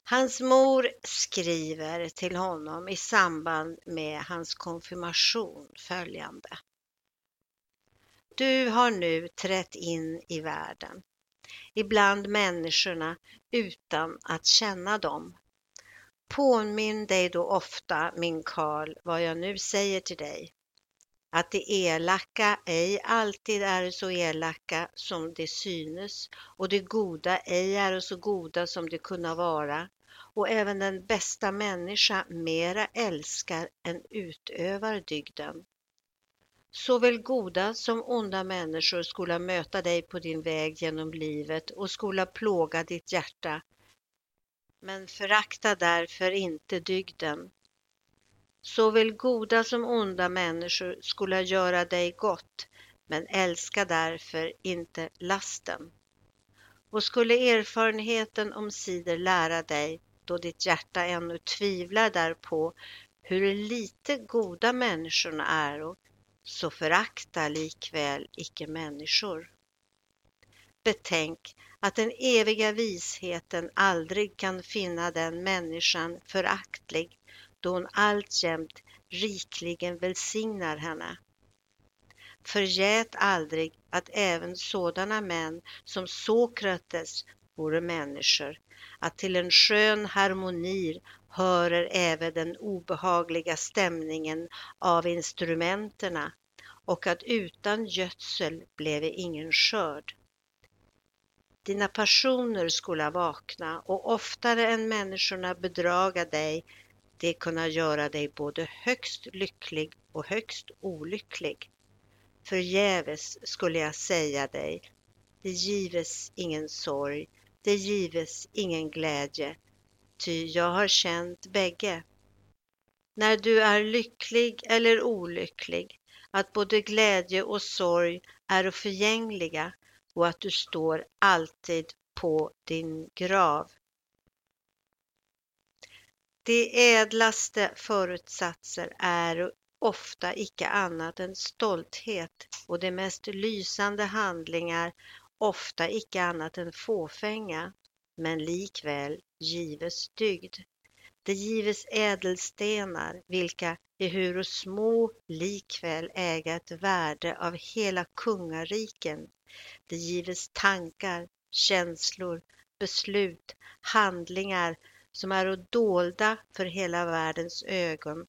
Hans mor skriver till honom i samband med hans konfirmation följande. Du har nu trätt in i världen, ibland människorna utan att känna dem. Påminn dig då ofta, min Karl, vad jag nu säger till dig att de elaka ej alltid är så elaka som de synes och de goda ej är så goda som de kunna vara och även den bästa människa mera älskar än utövar dygden. Såväl goda som onda människor skola möta dig på din väg genom livet och skola plåga ditt hjärta. Men förakta därför inte dygden, Såväl goda som onda människor skola göra dig gott, men älska därför inte lasten. Och skulle erfarenheten omsider lära dig, då ditt hjärta ännu tvivlar därpå, hur lite goda människorna är, så förakta likväl icke människor. Betänk att den eviga visheten aldrig kan finna den människan föraktlig då hon alltjämt rikligen välsignar henne. Förgät aldrig att även sådana män som Sokrates vore människor, att till en skön harmoni hörer även den obehagliga stämningen av instrumenterna och att utan gödsel blev ingen skörd. Dina passioner skola vakna och oftare än människorna bedraga dig det kunna göra dig både högst lycklig och högst olycklig. Förgäves skulle jag säga dig, det gives ingen sorg, det gives ingen glädje, ty jag har känt bägge. När du är lycklig eller olycklig, att både glädje och sorg är förgängliga och att du står alltid på din grav. De ädlaste förutsatser är ofta icke annat än stolthet och de mest lysande handlingar ofta icke annat än fåfänga, men likväl gives dygd. Det gives ädelstenar, vilka ehuru små likväl äga ett värde av hela kungariken. Det gives tankar, känslor, beslut, handlingar som är dolda för hela världens ögon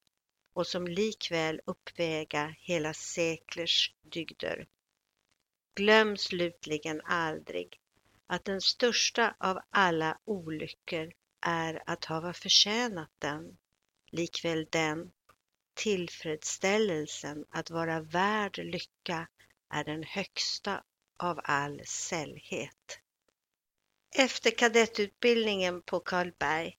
och som likväl uppväga hela seklers dygder. Glöm slutligen aldrig att den största av alla olyckor är att hava förtjänat den, likväl den tillfredsställelsen att vara värd lycka är den högsta av all sällhet. Efter kadettutbildningen på Karlberg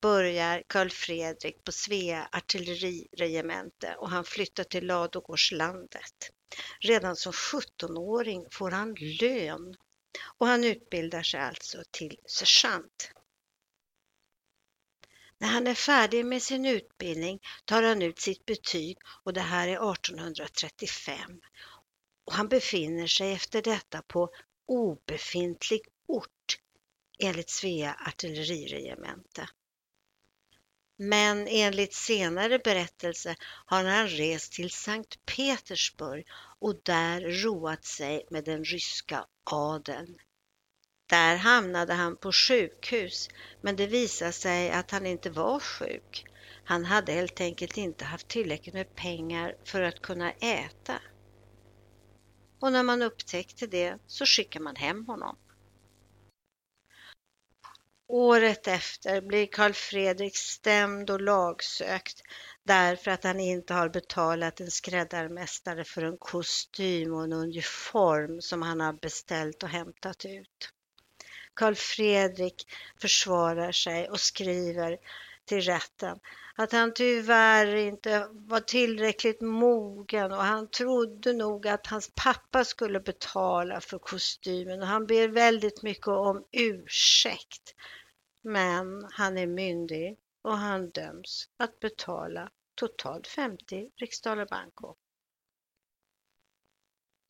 börjar Karl Fredrik på Svea artilleriregemente och han flyttar till Ladugårdslandet. Redan som 17-åring får han lön och han utbildar sig alltså till sergeant. När han är färdig med sin utbildning tar han ut sitt betyg och det här är 1835. Och han befinner sig efter detta på obefintlig ort enligt Svea artilleriregemente. Men enligt senare berättelse har han rest till Sankt Petersburg och där roat sig med den ryska adeln. Där hamnade han på sjukhus, men det visade sig att han inte var sjuk. Han hade helt enkelt inte haft tillräckligt med pengar för att kunna äta. Och när man upptäckte det så skickade man hem honom. Året efter blir Karl Fredrik stämd och lagsökt därför att han inte har betalat en skräddarmästare för en kostym och en uniform som han har beställt och hämtat ut. Karl Fredrik försvarar sig och skriver till rätten att han tyvärr inte var tillräckligt mogen och han trodde nog att hans pappa skulle betala för kostymen och han ber väldigt mycket om ursäkt. Men han är myndig och han döms att betala totalt 50 riksdaler banco.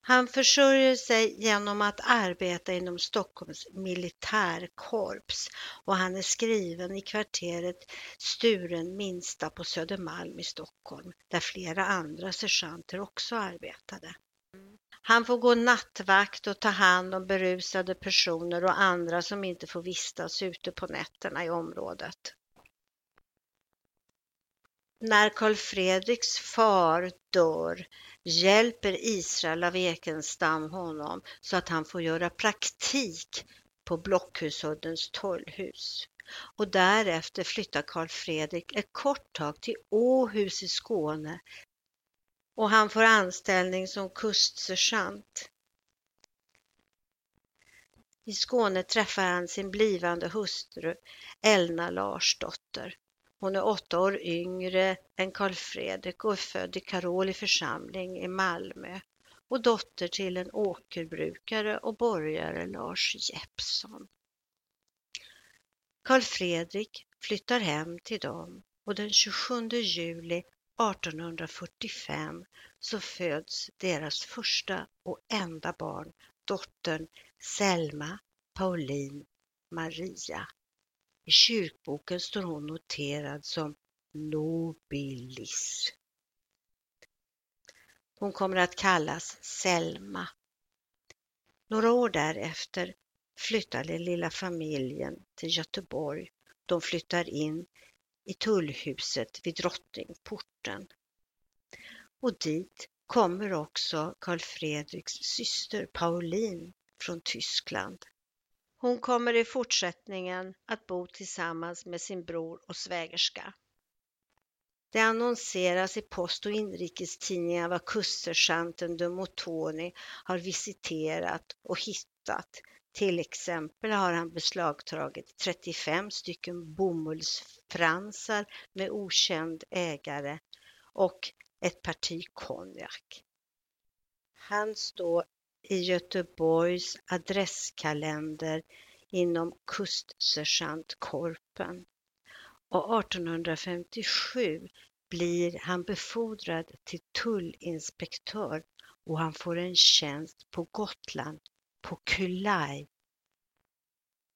Han försörjer sig genom att arbeta inom Stockholms militärkorps och han är skriven i kvarteret Sturen Minsta på Södermalm i Stockholm där flera andra sergeanter också arbetade. Han får gå nattvakt och ta hand om berusade personer och andra som inte får vistas ute på nätterna i området. När Karl Fredriks far dör hjälper Israel av Ekenstam honom så att han får göra praktik på Blockhusuddens tullhus. Och därefter flyttar Karl Fredrik ett kort tag till Åhus i Skåne och han får anställning som kustsergeant. I Skåne träffar han sin blivande hustru Elna Larsdotter. Hon är åtta år yngre än Karl Fredrik och är född i Karoli församling i Malmö och dotter till en åkerbrukare och borgare Lars Jeppsson. Karl Fredrik flyttar hem till dem och den 27 juli 1845 så föds deras första och enda barn, dottern Selma Pauline Maria. I kyrkboken står hon noterad som nobilis. Hon kommer att kallas Selma. Några år därefter flyttar den lilla familjen till Göteborg. De flyttar in i tullhuset vid Drottningporten. Och dit kommer också Karl Fredriks syster Pauline från Tyskland. Hon kommer i fortsättningen att bo tillsammans med sin bror och svägerska. Det annonseras i Post och inrikestidningar vad kustsergeanten de Motoni har visiterat och hittat. Till exempel har han beslagtagit 35 stycken bomullsfransar med okänd ägare och ett parti konjak. Han står i Göteborgs adresskalender inom kustsergeantkorpen och 1857 blir han befordrad till tullinspektör och han får en tjänst på Gotland, på Kulaj.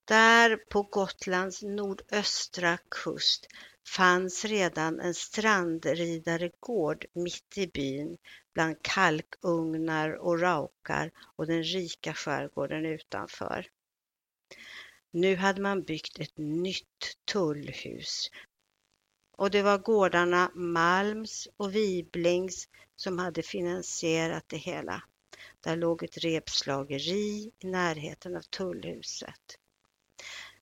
Där på Gotlands nordöstra kust fanns redan en strandridaregård mitt i byn bland kalkugnar och raukar och den rika skärgården utanför. Nu hade man byggt ett nytt tullhus och det var gårdarna Malms och Wiblings som hade finansierat det hela. Där låg ett repslageri i närheten av tullhuset.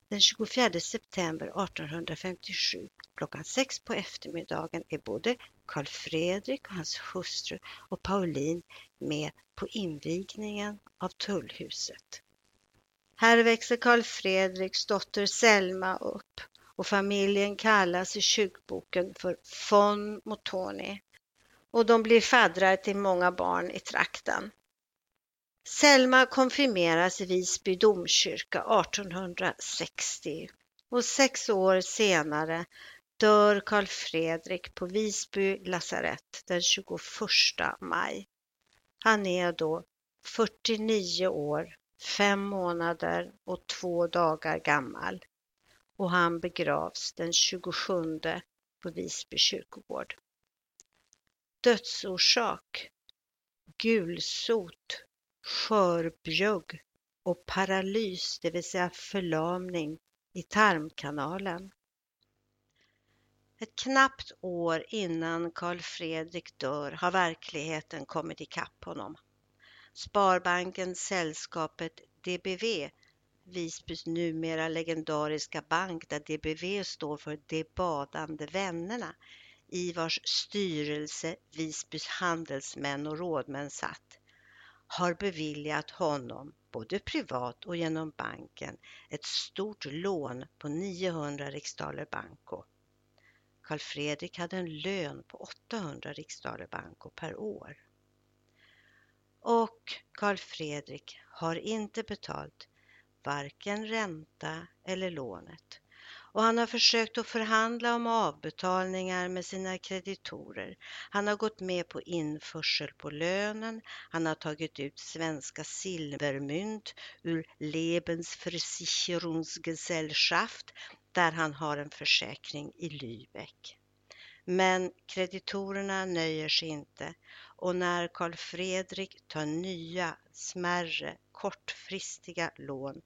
Den 24 september 1857 klockan sex på eftermiddagen är både Karl Fredrik och hans hustru och Pauline med på invigningen av tullhuset. Här växer Karl Fredriks dotter Selma upp och familjen kallas i kyrkboken för von Motoni och de blir faddrar till många barn i trakten. Selma konfirmeras i Visby domkyrka 1860 och sex år senare dör Karl Fredrik på Visby lasarett den 21 maj. Han är då 49 år, fem månader och två dagar gammal och han begravs den 27 på Visby kyrkogård. Dödsorsak gulsot, skörbjugg och paralys, det vill säga förlamning i tarmkanalen. Ett knappt år innan Karl Fredrik dör har verkligheten kommit ikapp honom. Sparbanken Sällskapet DBV, Visbys numera legendariska bank där DBV står för De badande vännerna, i vars styrelse Visbys handelsmän och rådmän satt, har beviljat honom, både privat och genom banken, ett stort lån på 900 riksdaler banco. Karl Fredrik hade en lön på 800 riksdaler banco per år. Och Karl Fredrik har inte betalt varken ränta eller lånet och han har försökt att förhandla om avbetalningar med sina kreditorer. Han har gått med på införsel på lönen, han har tagit ut svenska silvermynt ur Lebensversicherungsgesellschaft där han har en försäkring i Lübeck. Men kreditorerna nöjer sig inte och när Karl Fredrik tar nya, smärre, kortfristiga lån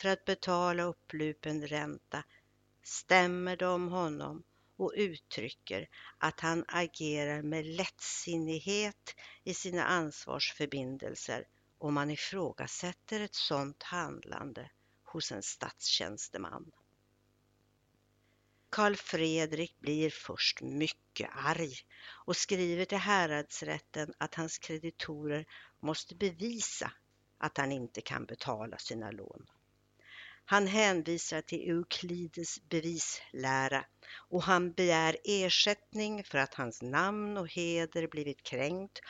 för att betala upplupen ränta stämmer de honom och uttrycker att han agerar med lättsinnighet i sina ansvarsförbindelser och man ifrågasätter ett sådant handlande hos en statstjänsteman. Karl Fredrik blir först mycket arg och skriver till häradsrätten att hans kreditorer måste bevisa att han inte kan betala sina lån. Han hänvisar till Euklides bevislära och han begär ersättning för att hans namn och heder blivit kränkt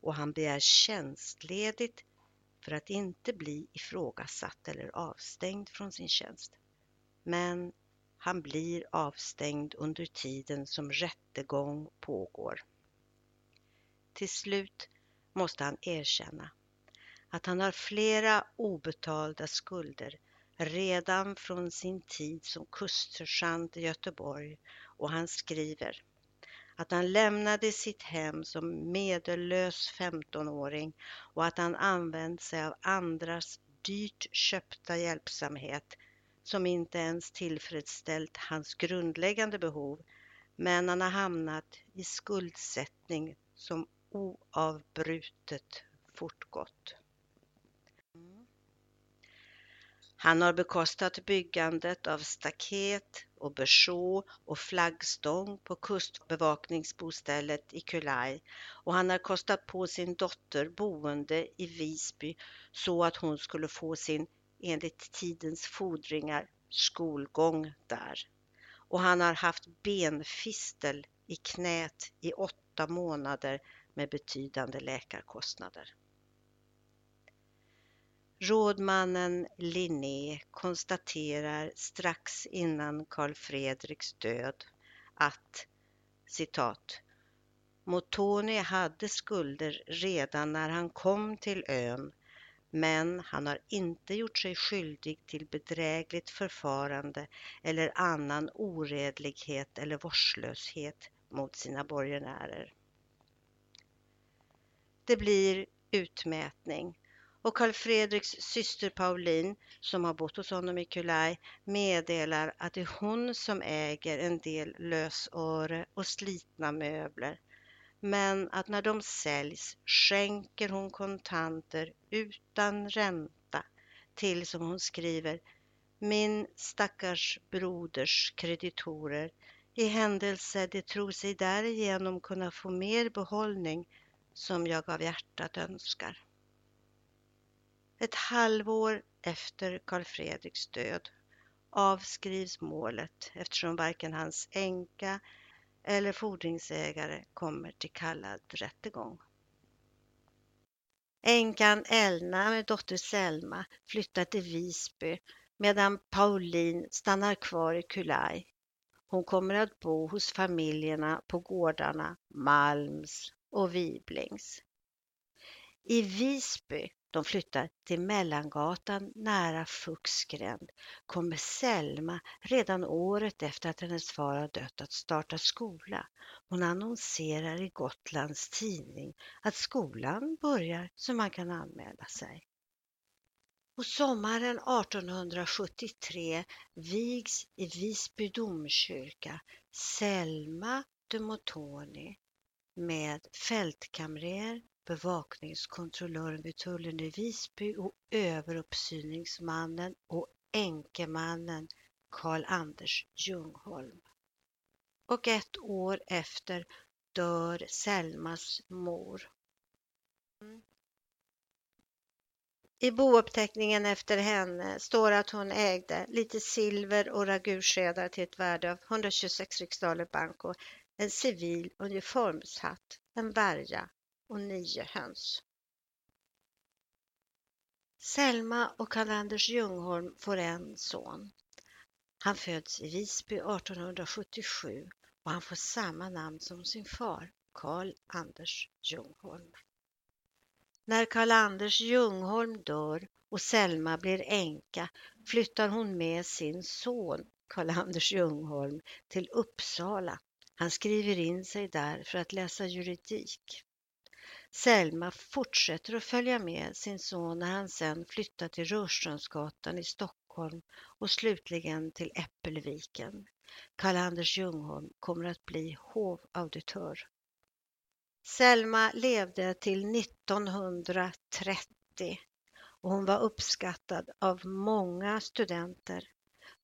och han begär tjänstledigt för att inte bli ifrågasatt eller avstängd från sin tjänst. Men han blir avstängd under tiden som rättegång pågår. Till slut måste han erkänna att han har flera obetalda skulder redan från sin tid som kustsergeant i Göteborg och han skriver att han lämnade sitt hem som medellös 15-åring och att han använt sig av andras dyrt köpta hjälpsamhet som inte ens tillfredsställt hans grundläggande behov men han har hamnat i skuldsättning som oavbrutet fortgått. Han har bekostat byggandet av staket och berså och flaggstång på kustbevakningsbostället i Kulai och han har kostat på sin dotter boende i Visby så att hon skulle få sin, enligt tidens fordringar, skolgång där. Och han har haft benfistel i knät i åtta månader med betydande läkarkostnader. Rådmannen Linné konstaterar strax innan Karl Fredriks död att citat Motoni hade skulder redan när han kom till ön men han har inte gjort sig skyldig till bedrägligt förfarande eller annan oredlighet eller vårdslöshet mot sina borgenärer. Det blir utmätning och Karl Fredriks syster Pauline, som har bott hos honom i Kulai, meddelar att det är hon som äger en del lösöre och slitna möbler men att när de säljs skänker hon kontanter utan ränta till, som hon skriver, min stackars broders kreditorer i händelse de tror sig därigenom kunna få mer behållning som jag av hjärtat önskar. Ett halvår efter Karl Fredriks död avskrivs målet eftersom varken hans änka eller fordringsägare kommer till kallad rättegång. Änkan Elna med dotter Selma flyttar till Visby medan Pauline stannar kvar i Kulaj. Hon kommer att bo hos familjerna på gårdarna Malms och Wiblings. I Visby de flyttar till Mellangatan nära Fuxgränd kommer Selma redan året efter att hennes far har dött att starta skola. Hon annonserar i Gotlands tidning att skolan börjar så man kan anmäla sig. Och sommaren 1873 vigs i Visby domkyrka Selma de Motoni med fältkamrer bevakningskontrollören vid tullen i Visby och överuppsyningsmannen och änkemannen Karl-Anders Ljungholm. Och ett år efter dör Selmas mor. I bouppteckningen efter henne står att hon ägde lite silver och ragurskedar till ett värde av 126 riksdaler banco, en civil uniformshatt, en värja och nio höns. Selma och Karl-Anders Ljungholm får en son. Han föds i Visby 1877 och han får samma namn som sin far, Karl-Anders Ljungholm. När Karl-Anders Ljungholm dör och Selma blir änka flyttar hon med sin son Karl-Anders Ljungholm till Uppsala. Han skriver in sig där för att läsa juridik. Selma fortsätter att följa med sin son när han sen flyttar till Rörströmsgatan i Stockholm och slutligen till Äppelviken. Karl-Anders Ljungholm kommer att bli hovauditör. Selma levde till 1930 och hon var uppskattad av många studenter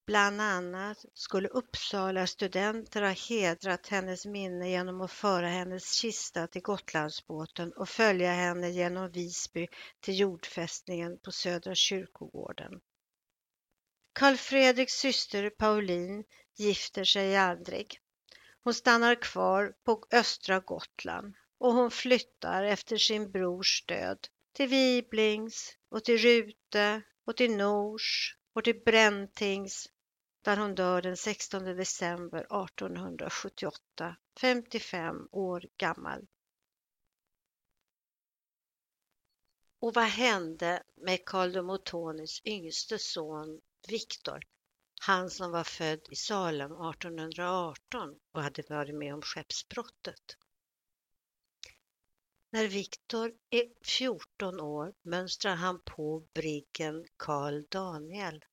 Bland annat skulle Uppsala studenter ha hedrat hennes minne genom att föra hennes kista till Gotlandsbåten och följa henne genom Visby till jordfästningen på Södra kyrkogården. Karl Fredriks syster Pauline gifter sig aldrig. Hon stannar kvar på östra Gotland och hon flyttar efter sin brors död till Viblings och till Rute och till Nors och till Bräntings där hon dör den 16 december 1878, 55 år gammal. Och vad hände med Karl de Motonis yngste son Viktor? Han som var född i Salem 1818 och hade varit med om skeppsbrottet. När Viktor är 14 år mönstrar han på briggen Karl Daniel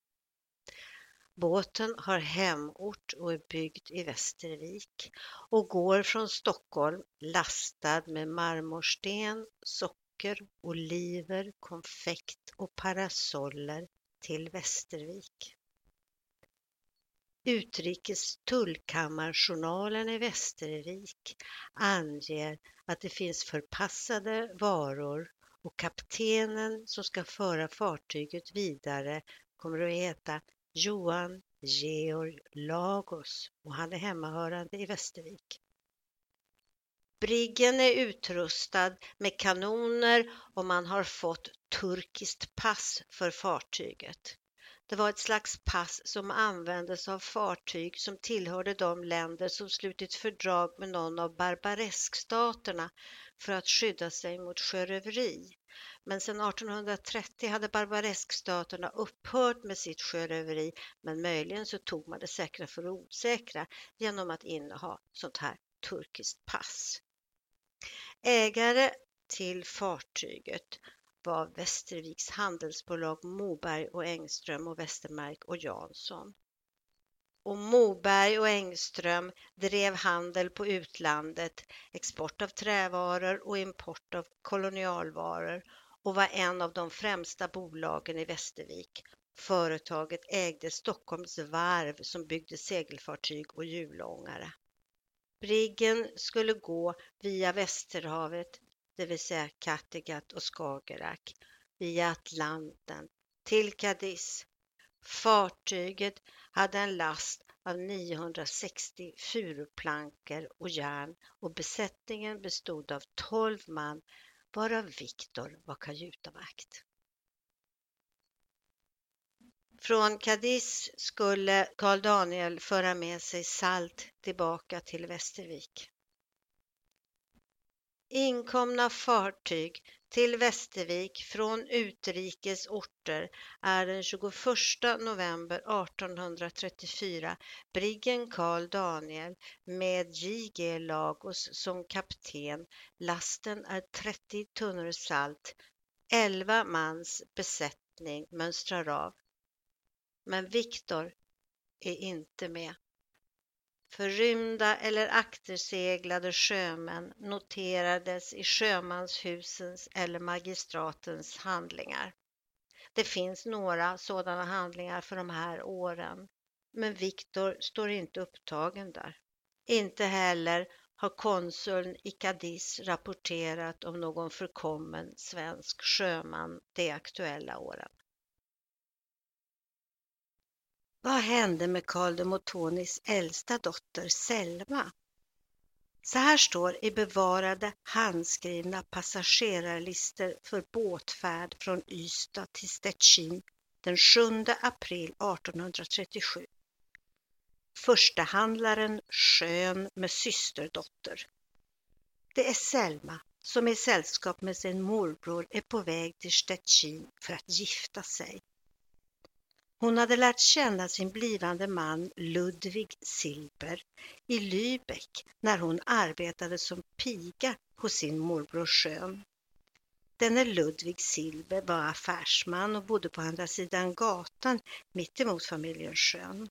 Båten har hemort och är byggd i Västervik och går från Stockholm lastad med marmorsten, socker, oliver, konfekt och parasoller till Västervik. Utrikes tullkammarjournalen i Västervik anger att det finns förpassade varor och kaptenen som ska föra fartyget vidare kommer att heta Johan Georg Lagos och han är hemmahörande i Västervik. Briggen är utrustad med kanoner och man har fått turkiskt pass för fartyget. Det var ett slags pass som användes av fartyg som tillhörde de länder som slutit fördrag med någon av barbareskstaterna för att skydda sig mot sjöröveri. Men sedan 1830 hade Barbareskstaterna upphört med sitt sjöröveri, men möjligen så tog man det säkra för det osäkra genom att inneha sånt här turkiskt pass. Ägare till fartyget var Västerviks handelsbolag Moberg och Engström och Westermark och Jansson. Och Moberg och Engström drev handel på utlandet, export av trävaror och import av kolonialvaror och var en av de främsta bolagen i Västervik. Företaget ägde Stockholms varv som byggde segelfartyg och hjulångare. Briggen skulle gå via Västerhavet, det vill säga Kattegatt och Skagerrak, via Atlanten till Cadiz. Fartyget hade en last av 960 furuplankor och järn och besättningen bestod av 12 man varav Viktor var kajutavakt. Från Cadiz skulle Karl Daniel föra med sig salt tillbaka till Västervik. Inkomna fartyg till Västervik från utrikes orter är den 21 november 1834 briggen Karl Daniel med J.G. Lagos som kapten. Lasten är 30 tunnor salt. 11 mans besättning mönstrar av. Men Viktor är inte med. Förrymda eller akterseglade sjömän noterades i sjömanshusens eller magistratens handlingar. Det finns några sådana handlingar för de här åren, men Viktor står inte upptagen där. Inte heller har konsuln i Cadiz rapporterat om någon förkommen svensk sjöman de aktuella åren. Vad hände med Karl de Motonis äldsta dotter Selma? Så här står i bevarade handskrivna passagerarlistor för båtfärd från Ystad till Stettin den 7 april 1837. Förstehandlaren Schön med systerdotter. Det är Selma som i sällskap med sin morbror är på väg till Stettin för att gifta sig. Hon hade lärt känna sin blivande man Ludvig Silber i Lübeck när hon arbetade som piga hos sin morbror Schön. Denne Ludvig Silber var affärsman och bodde på andra sidan gatan mittemot familjen Schön.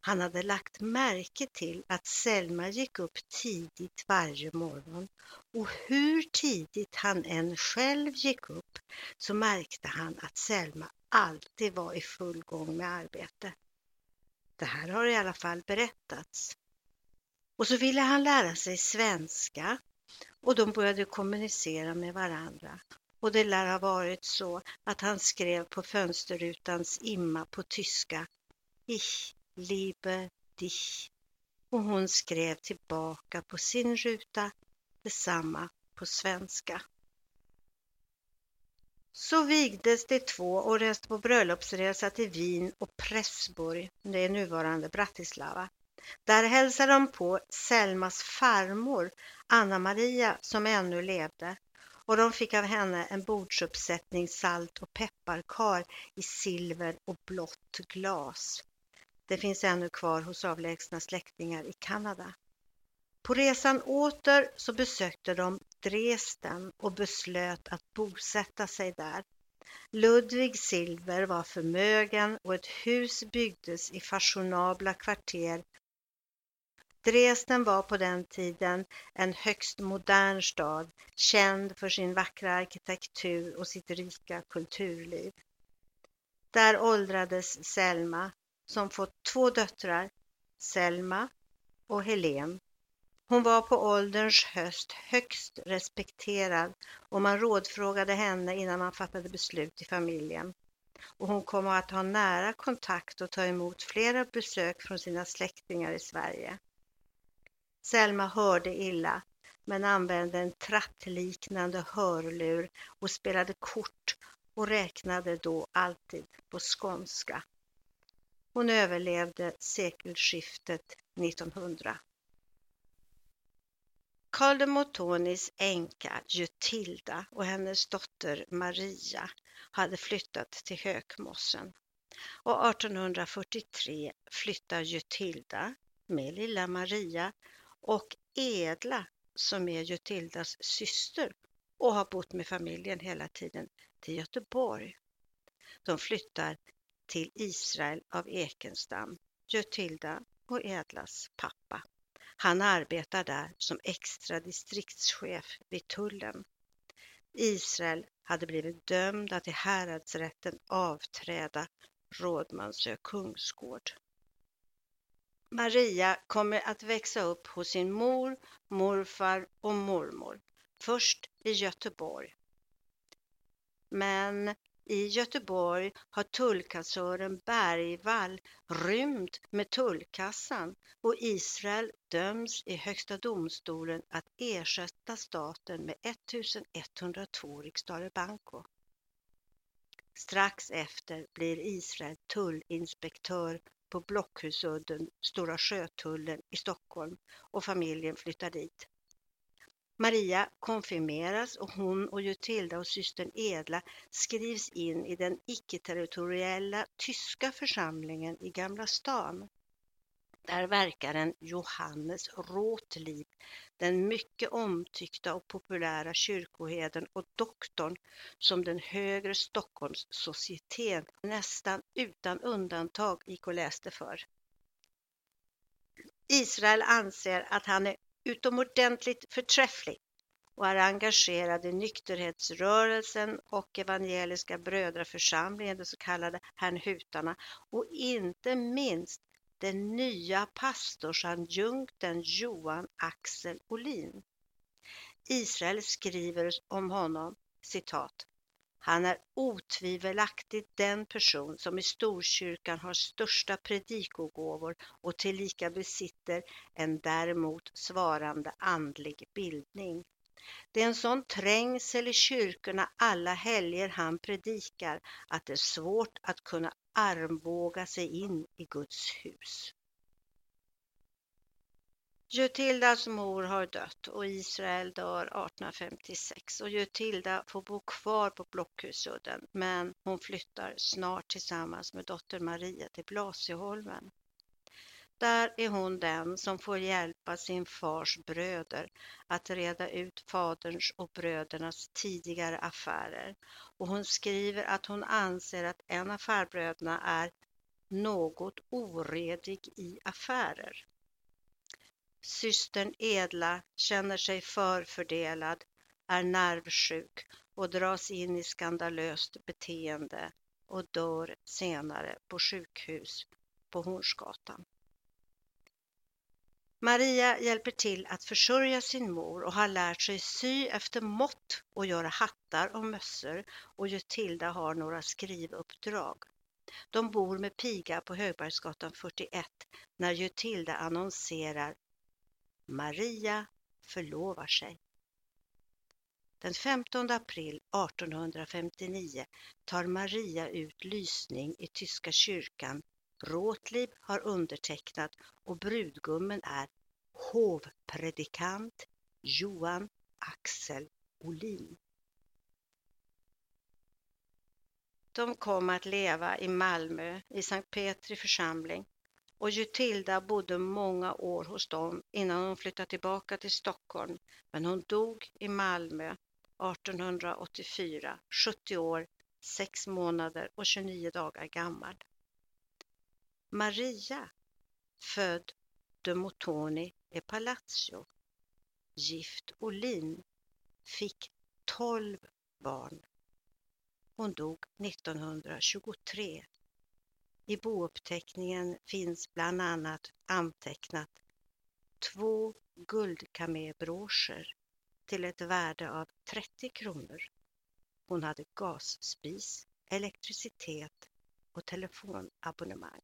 Han hade lagt märke till att Selma gick upp tidigt varje morgon och hur tidigt han än själv gick upp så märkte han att Selma alltid var i full gång med arbete. Det här har i alla fall berättats. Och så ville han lära sig svenska och de började kommunicera med varandra. Och det lär ha varit så att han skrev på fönsterrutans imma på tyska Ich liebe dich och hon skrev tillbaka på sin ruta detsamma på svenska. Så vigdes de två och reste på bröllopsresa till Wien och Pressburg, det är nuvarande Bratislava. Där hälsade de på Selmas farmor, Anna Maria, som ännu levde och de fick av henne en bordsuppsättning salt och pepparkar i silver och blått glas. Det finns ännu kvar hos avlägsna släktingar i Kanada. På resan åter så besökte de Dresden och beslöt att bosätta sig där. Ludvig Silver var förmögen och ett hus byggdes i fashionabla kvarter. Dresden var på den tiden en högst modern stad, känd för sin vackra arkitektur och sitt rika kulturliv. Där åldrades Selma, som fått två döttrar, Selma och Helen. Hon var på ålderns höst högst respekterad och man rådfrågade henne innan man fattade beslut i familjen. Och hon kom att ha nära kontakt och ta emot flera besök från sina släktingar i Sverige. Selma hörde illa men använde en trattliknande hörlur och spelade kort och räknade då alltid på skånska. Hon överlevde sekelskiftet 1900. Karl de Motonis änka Jutilda och hennes dotter Maria hade flyttat till Hökmossen och 1843 flyttar Jutilda med lilla Maria och Edla som är Jutildas syster och har bott med familjen hela tiden till Göteborg. De flyttar till Israel av Ekenstam, Götilda och Edlas pappa. Han arbetar där som extra distriktschef vid tullen. Israel hade blivit dömd att i häradsrätten avträda Rådmansö kungsgård. Maria kommer att växa upp hos sin mor, morfar och mormor. Först i Göteborg. Men i Göteborg har tullkassören Bergvall rymt med tullkassan och Israel döms i Högsta domstolen att ersätta staten med 1102 riksdaler banco. Strax efter blir Israel tullinspektör på Blockhusudden, Stora Sjötullen i Stockholm och familjen flyttar dit. Maria konfirmeras och hon och Jutilda och systern Edla skrivs in i den icke-territoriella tyska församlingen i Gamla stan. Där verkar en Johannes Rotlib, den mycket omtyckta och populära kyrkoheden och doktorn som den högre Stockholms societeten nästan utan undantag gick och läste för. Israel anser att han är utomordentligt förträfflig och är engagerad i nykterhetsrörelsen och evangeliska brödraförsamlingen, de så kallade Hernhutarna och inte minst den nya pastorsadjunkten Johan Axel Olin. Israel skriver om honom, citat, han är otvivelaktigt den person som i Storkyrkan har största predikogåvor och tillika besitter en däremot svarande andlig bildning. Det är en sån trängsel i kyrkorna alla helger han predikar att det är svårt att kunna armbåga sig in i Guds hus. Jutildas mor har dött och Israel dör 1856 och Jutilda får bo kvar på Blockhusudden men hon flyttar snart tillsammans med dotter Maria till Blasieholmen. Där är hon den som får hjälpa sin fars bröder att reda ut faderns och brödernas tidigare affärer och hon skriver att hon anser att en av farbröderna är något oredig i affärer. Systern Edla känner sig förfördelad, är nervsjuk och dras in i skandalöst beteende och dör senare på sjukhus på Hornsgatan. Maria hjälper till att försörja sin mor och har lärt sig sy efter mått och göra hattar och mössor och Jutilda har några skrivuppdrag. De bor med piga på Högbergsgatan 41 när Jutilda annonserar Maria förlovar sig. Den 15 april 1859 tar Maria ut lysning i tyska kyrkan. Rotlib har undertecknat och brudgummen är hovpredikant Johan Axel Olin. De kom att leva i Malmö i Sankt Petri församling och Jutilda bodde många år hos dem innan hon flyttade tillbaka till Stockholm, men hon dog i Malmö 1884, 70 år, 6 månader och 29 dagar gammal. Maria, född de Motoni e Palazzo, gift Olin, fick 12 barn. Hon dog 1923 i bouppteckningen finns bland annat antecknat två guldkamébroscher till ett värde av 30 kronor. Hon hade gasspis, elektricitet och telefonabonnemang.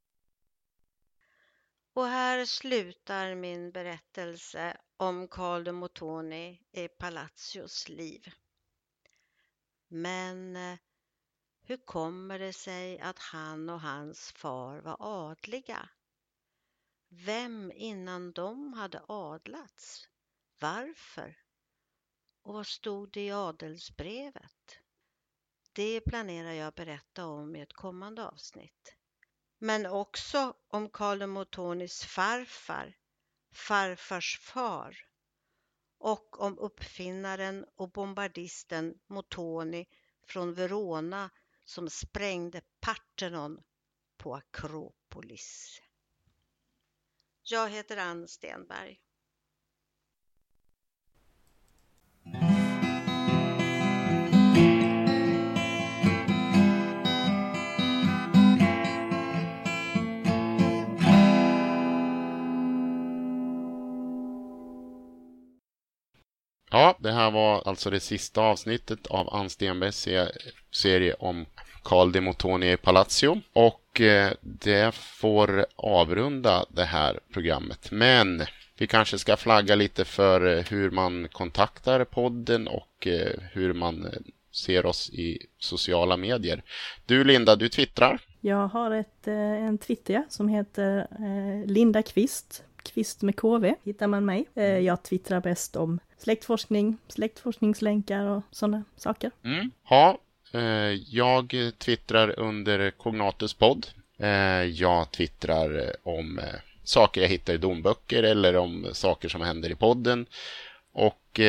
Och här slutar min berättelse om Carl de Motoni i Palacios liv. Men eh, hur kommer det sig att han och hans far var adliga? Vem innan de hade adlats Varför? Och vad stod det i adelsbrevet? Det planerar jag berätta om i ett kommande avsnitt. Men också om Karl Motonis farfar, farfars far och om uppfinnaren och bombardisten Motoni från Verona som sprängde Parthenon på Akropolis. Jag heter Ann Stenberg. Ja, det här var alltså det sista avsnittet av Ann Stenbergs serie om Carl de Motoni i Palazzo. Och eh, det får avrunda det här programmet. Men vi kanske ska flagga lite för eh, hur man kontaktar podden och eh, hur man ser oss i sociala medier. Du Linda, du twittrar. Jag har ett, en Twitter som heter Linda Kvist. Kvist med KV hittar man mig. Jag twittrar bäst om släktforskning, släktforskningslänkar och sådana saker. Mm. Ja, Eh, jag twittrar under Cognatus podd. Eh, jag twittrar om eh, saker jag hittar i domböcker eller om saker som händer i podden. Och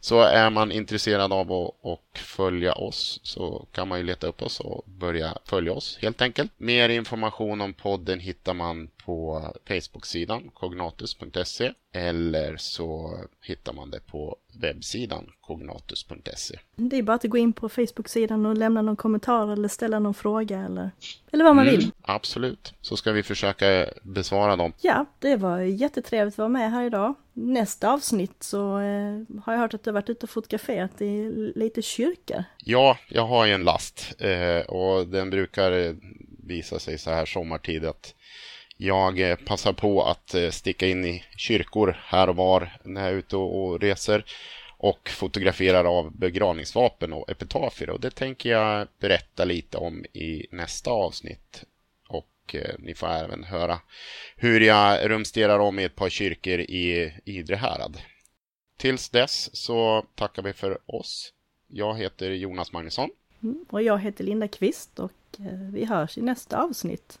så är man intresserad av att följa oss så kan man ju leta upp oss och börja följa oss helt enkelt. Mer information om podden hittar man på Facebook-sidan cognatus.se eller så hittar man det på webbsidan cognatus.se. Det är bara att gå in på Facebook-sidan och lämna någon kommentar eller ställa någon fråga eller, eller vad man mm, vill. Absolut, så ska vi försöka besvara dem. Ja, det var jättetrevligt att vara med här idag. Nästa avsnitt så eh, har jag hört att du har varit ute och fotograferat i lite kyrkor. Ja, jag har ju en last eh, och den brukar eh, visa sig så här sommartid att jag eh, passar på att eh, sticka in i kyrkor här och var när jag är ute och reser och fotograferar av begravningsvapen och epitafier och det tänker jag berätta lite om i nästa avsnitt. Och eh, ni får även höra hur jag rumsterar om i ett par kyrkor i Idre härad. Tills dess så tackar vi för oss. Jag heter Jonas Magnusson. Mm, och jag heter Linda Kvist och eh, vi hörs i nästa avsnitt.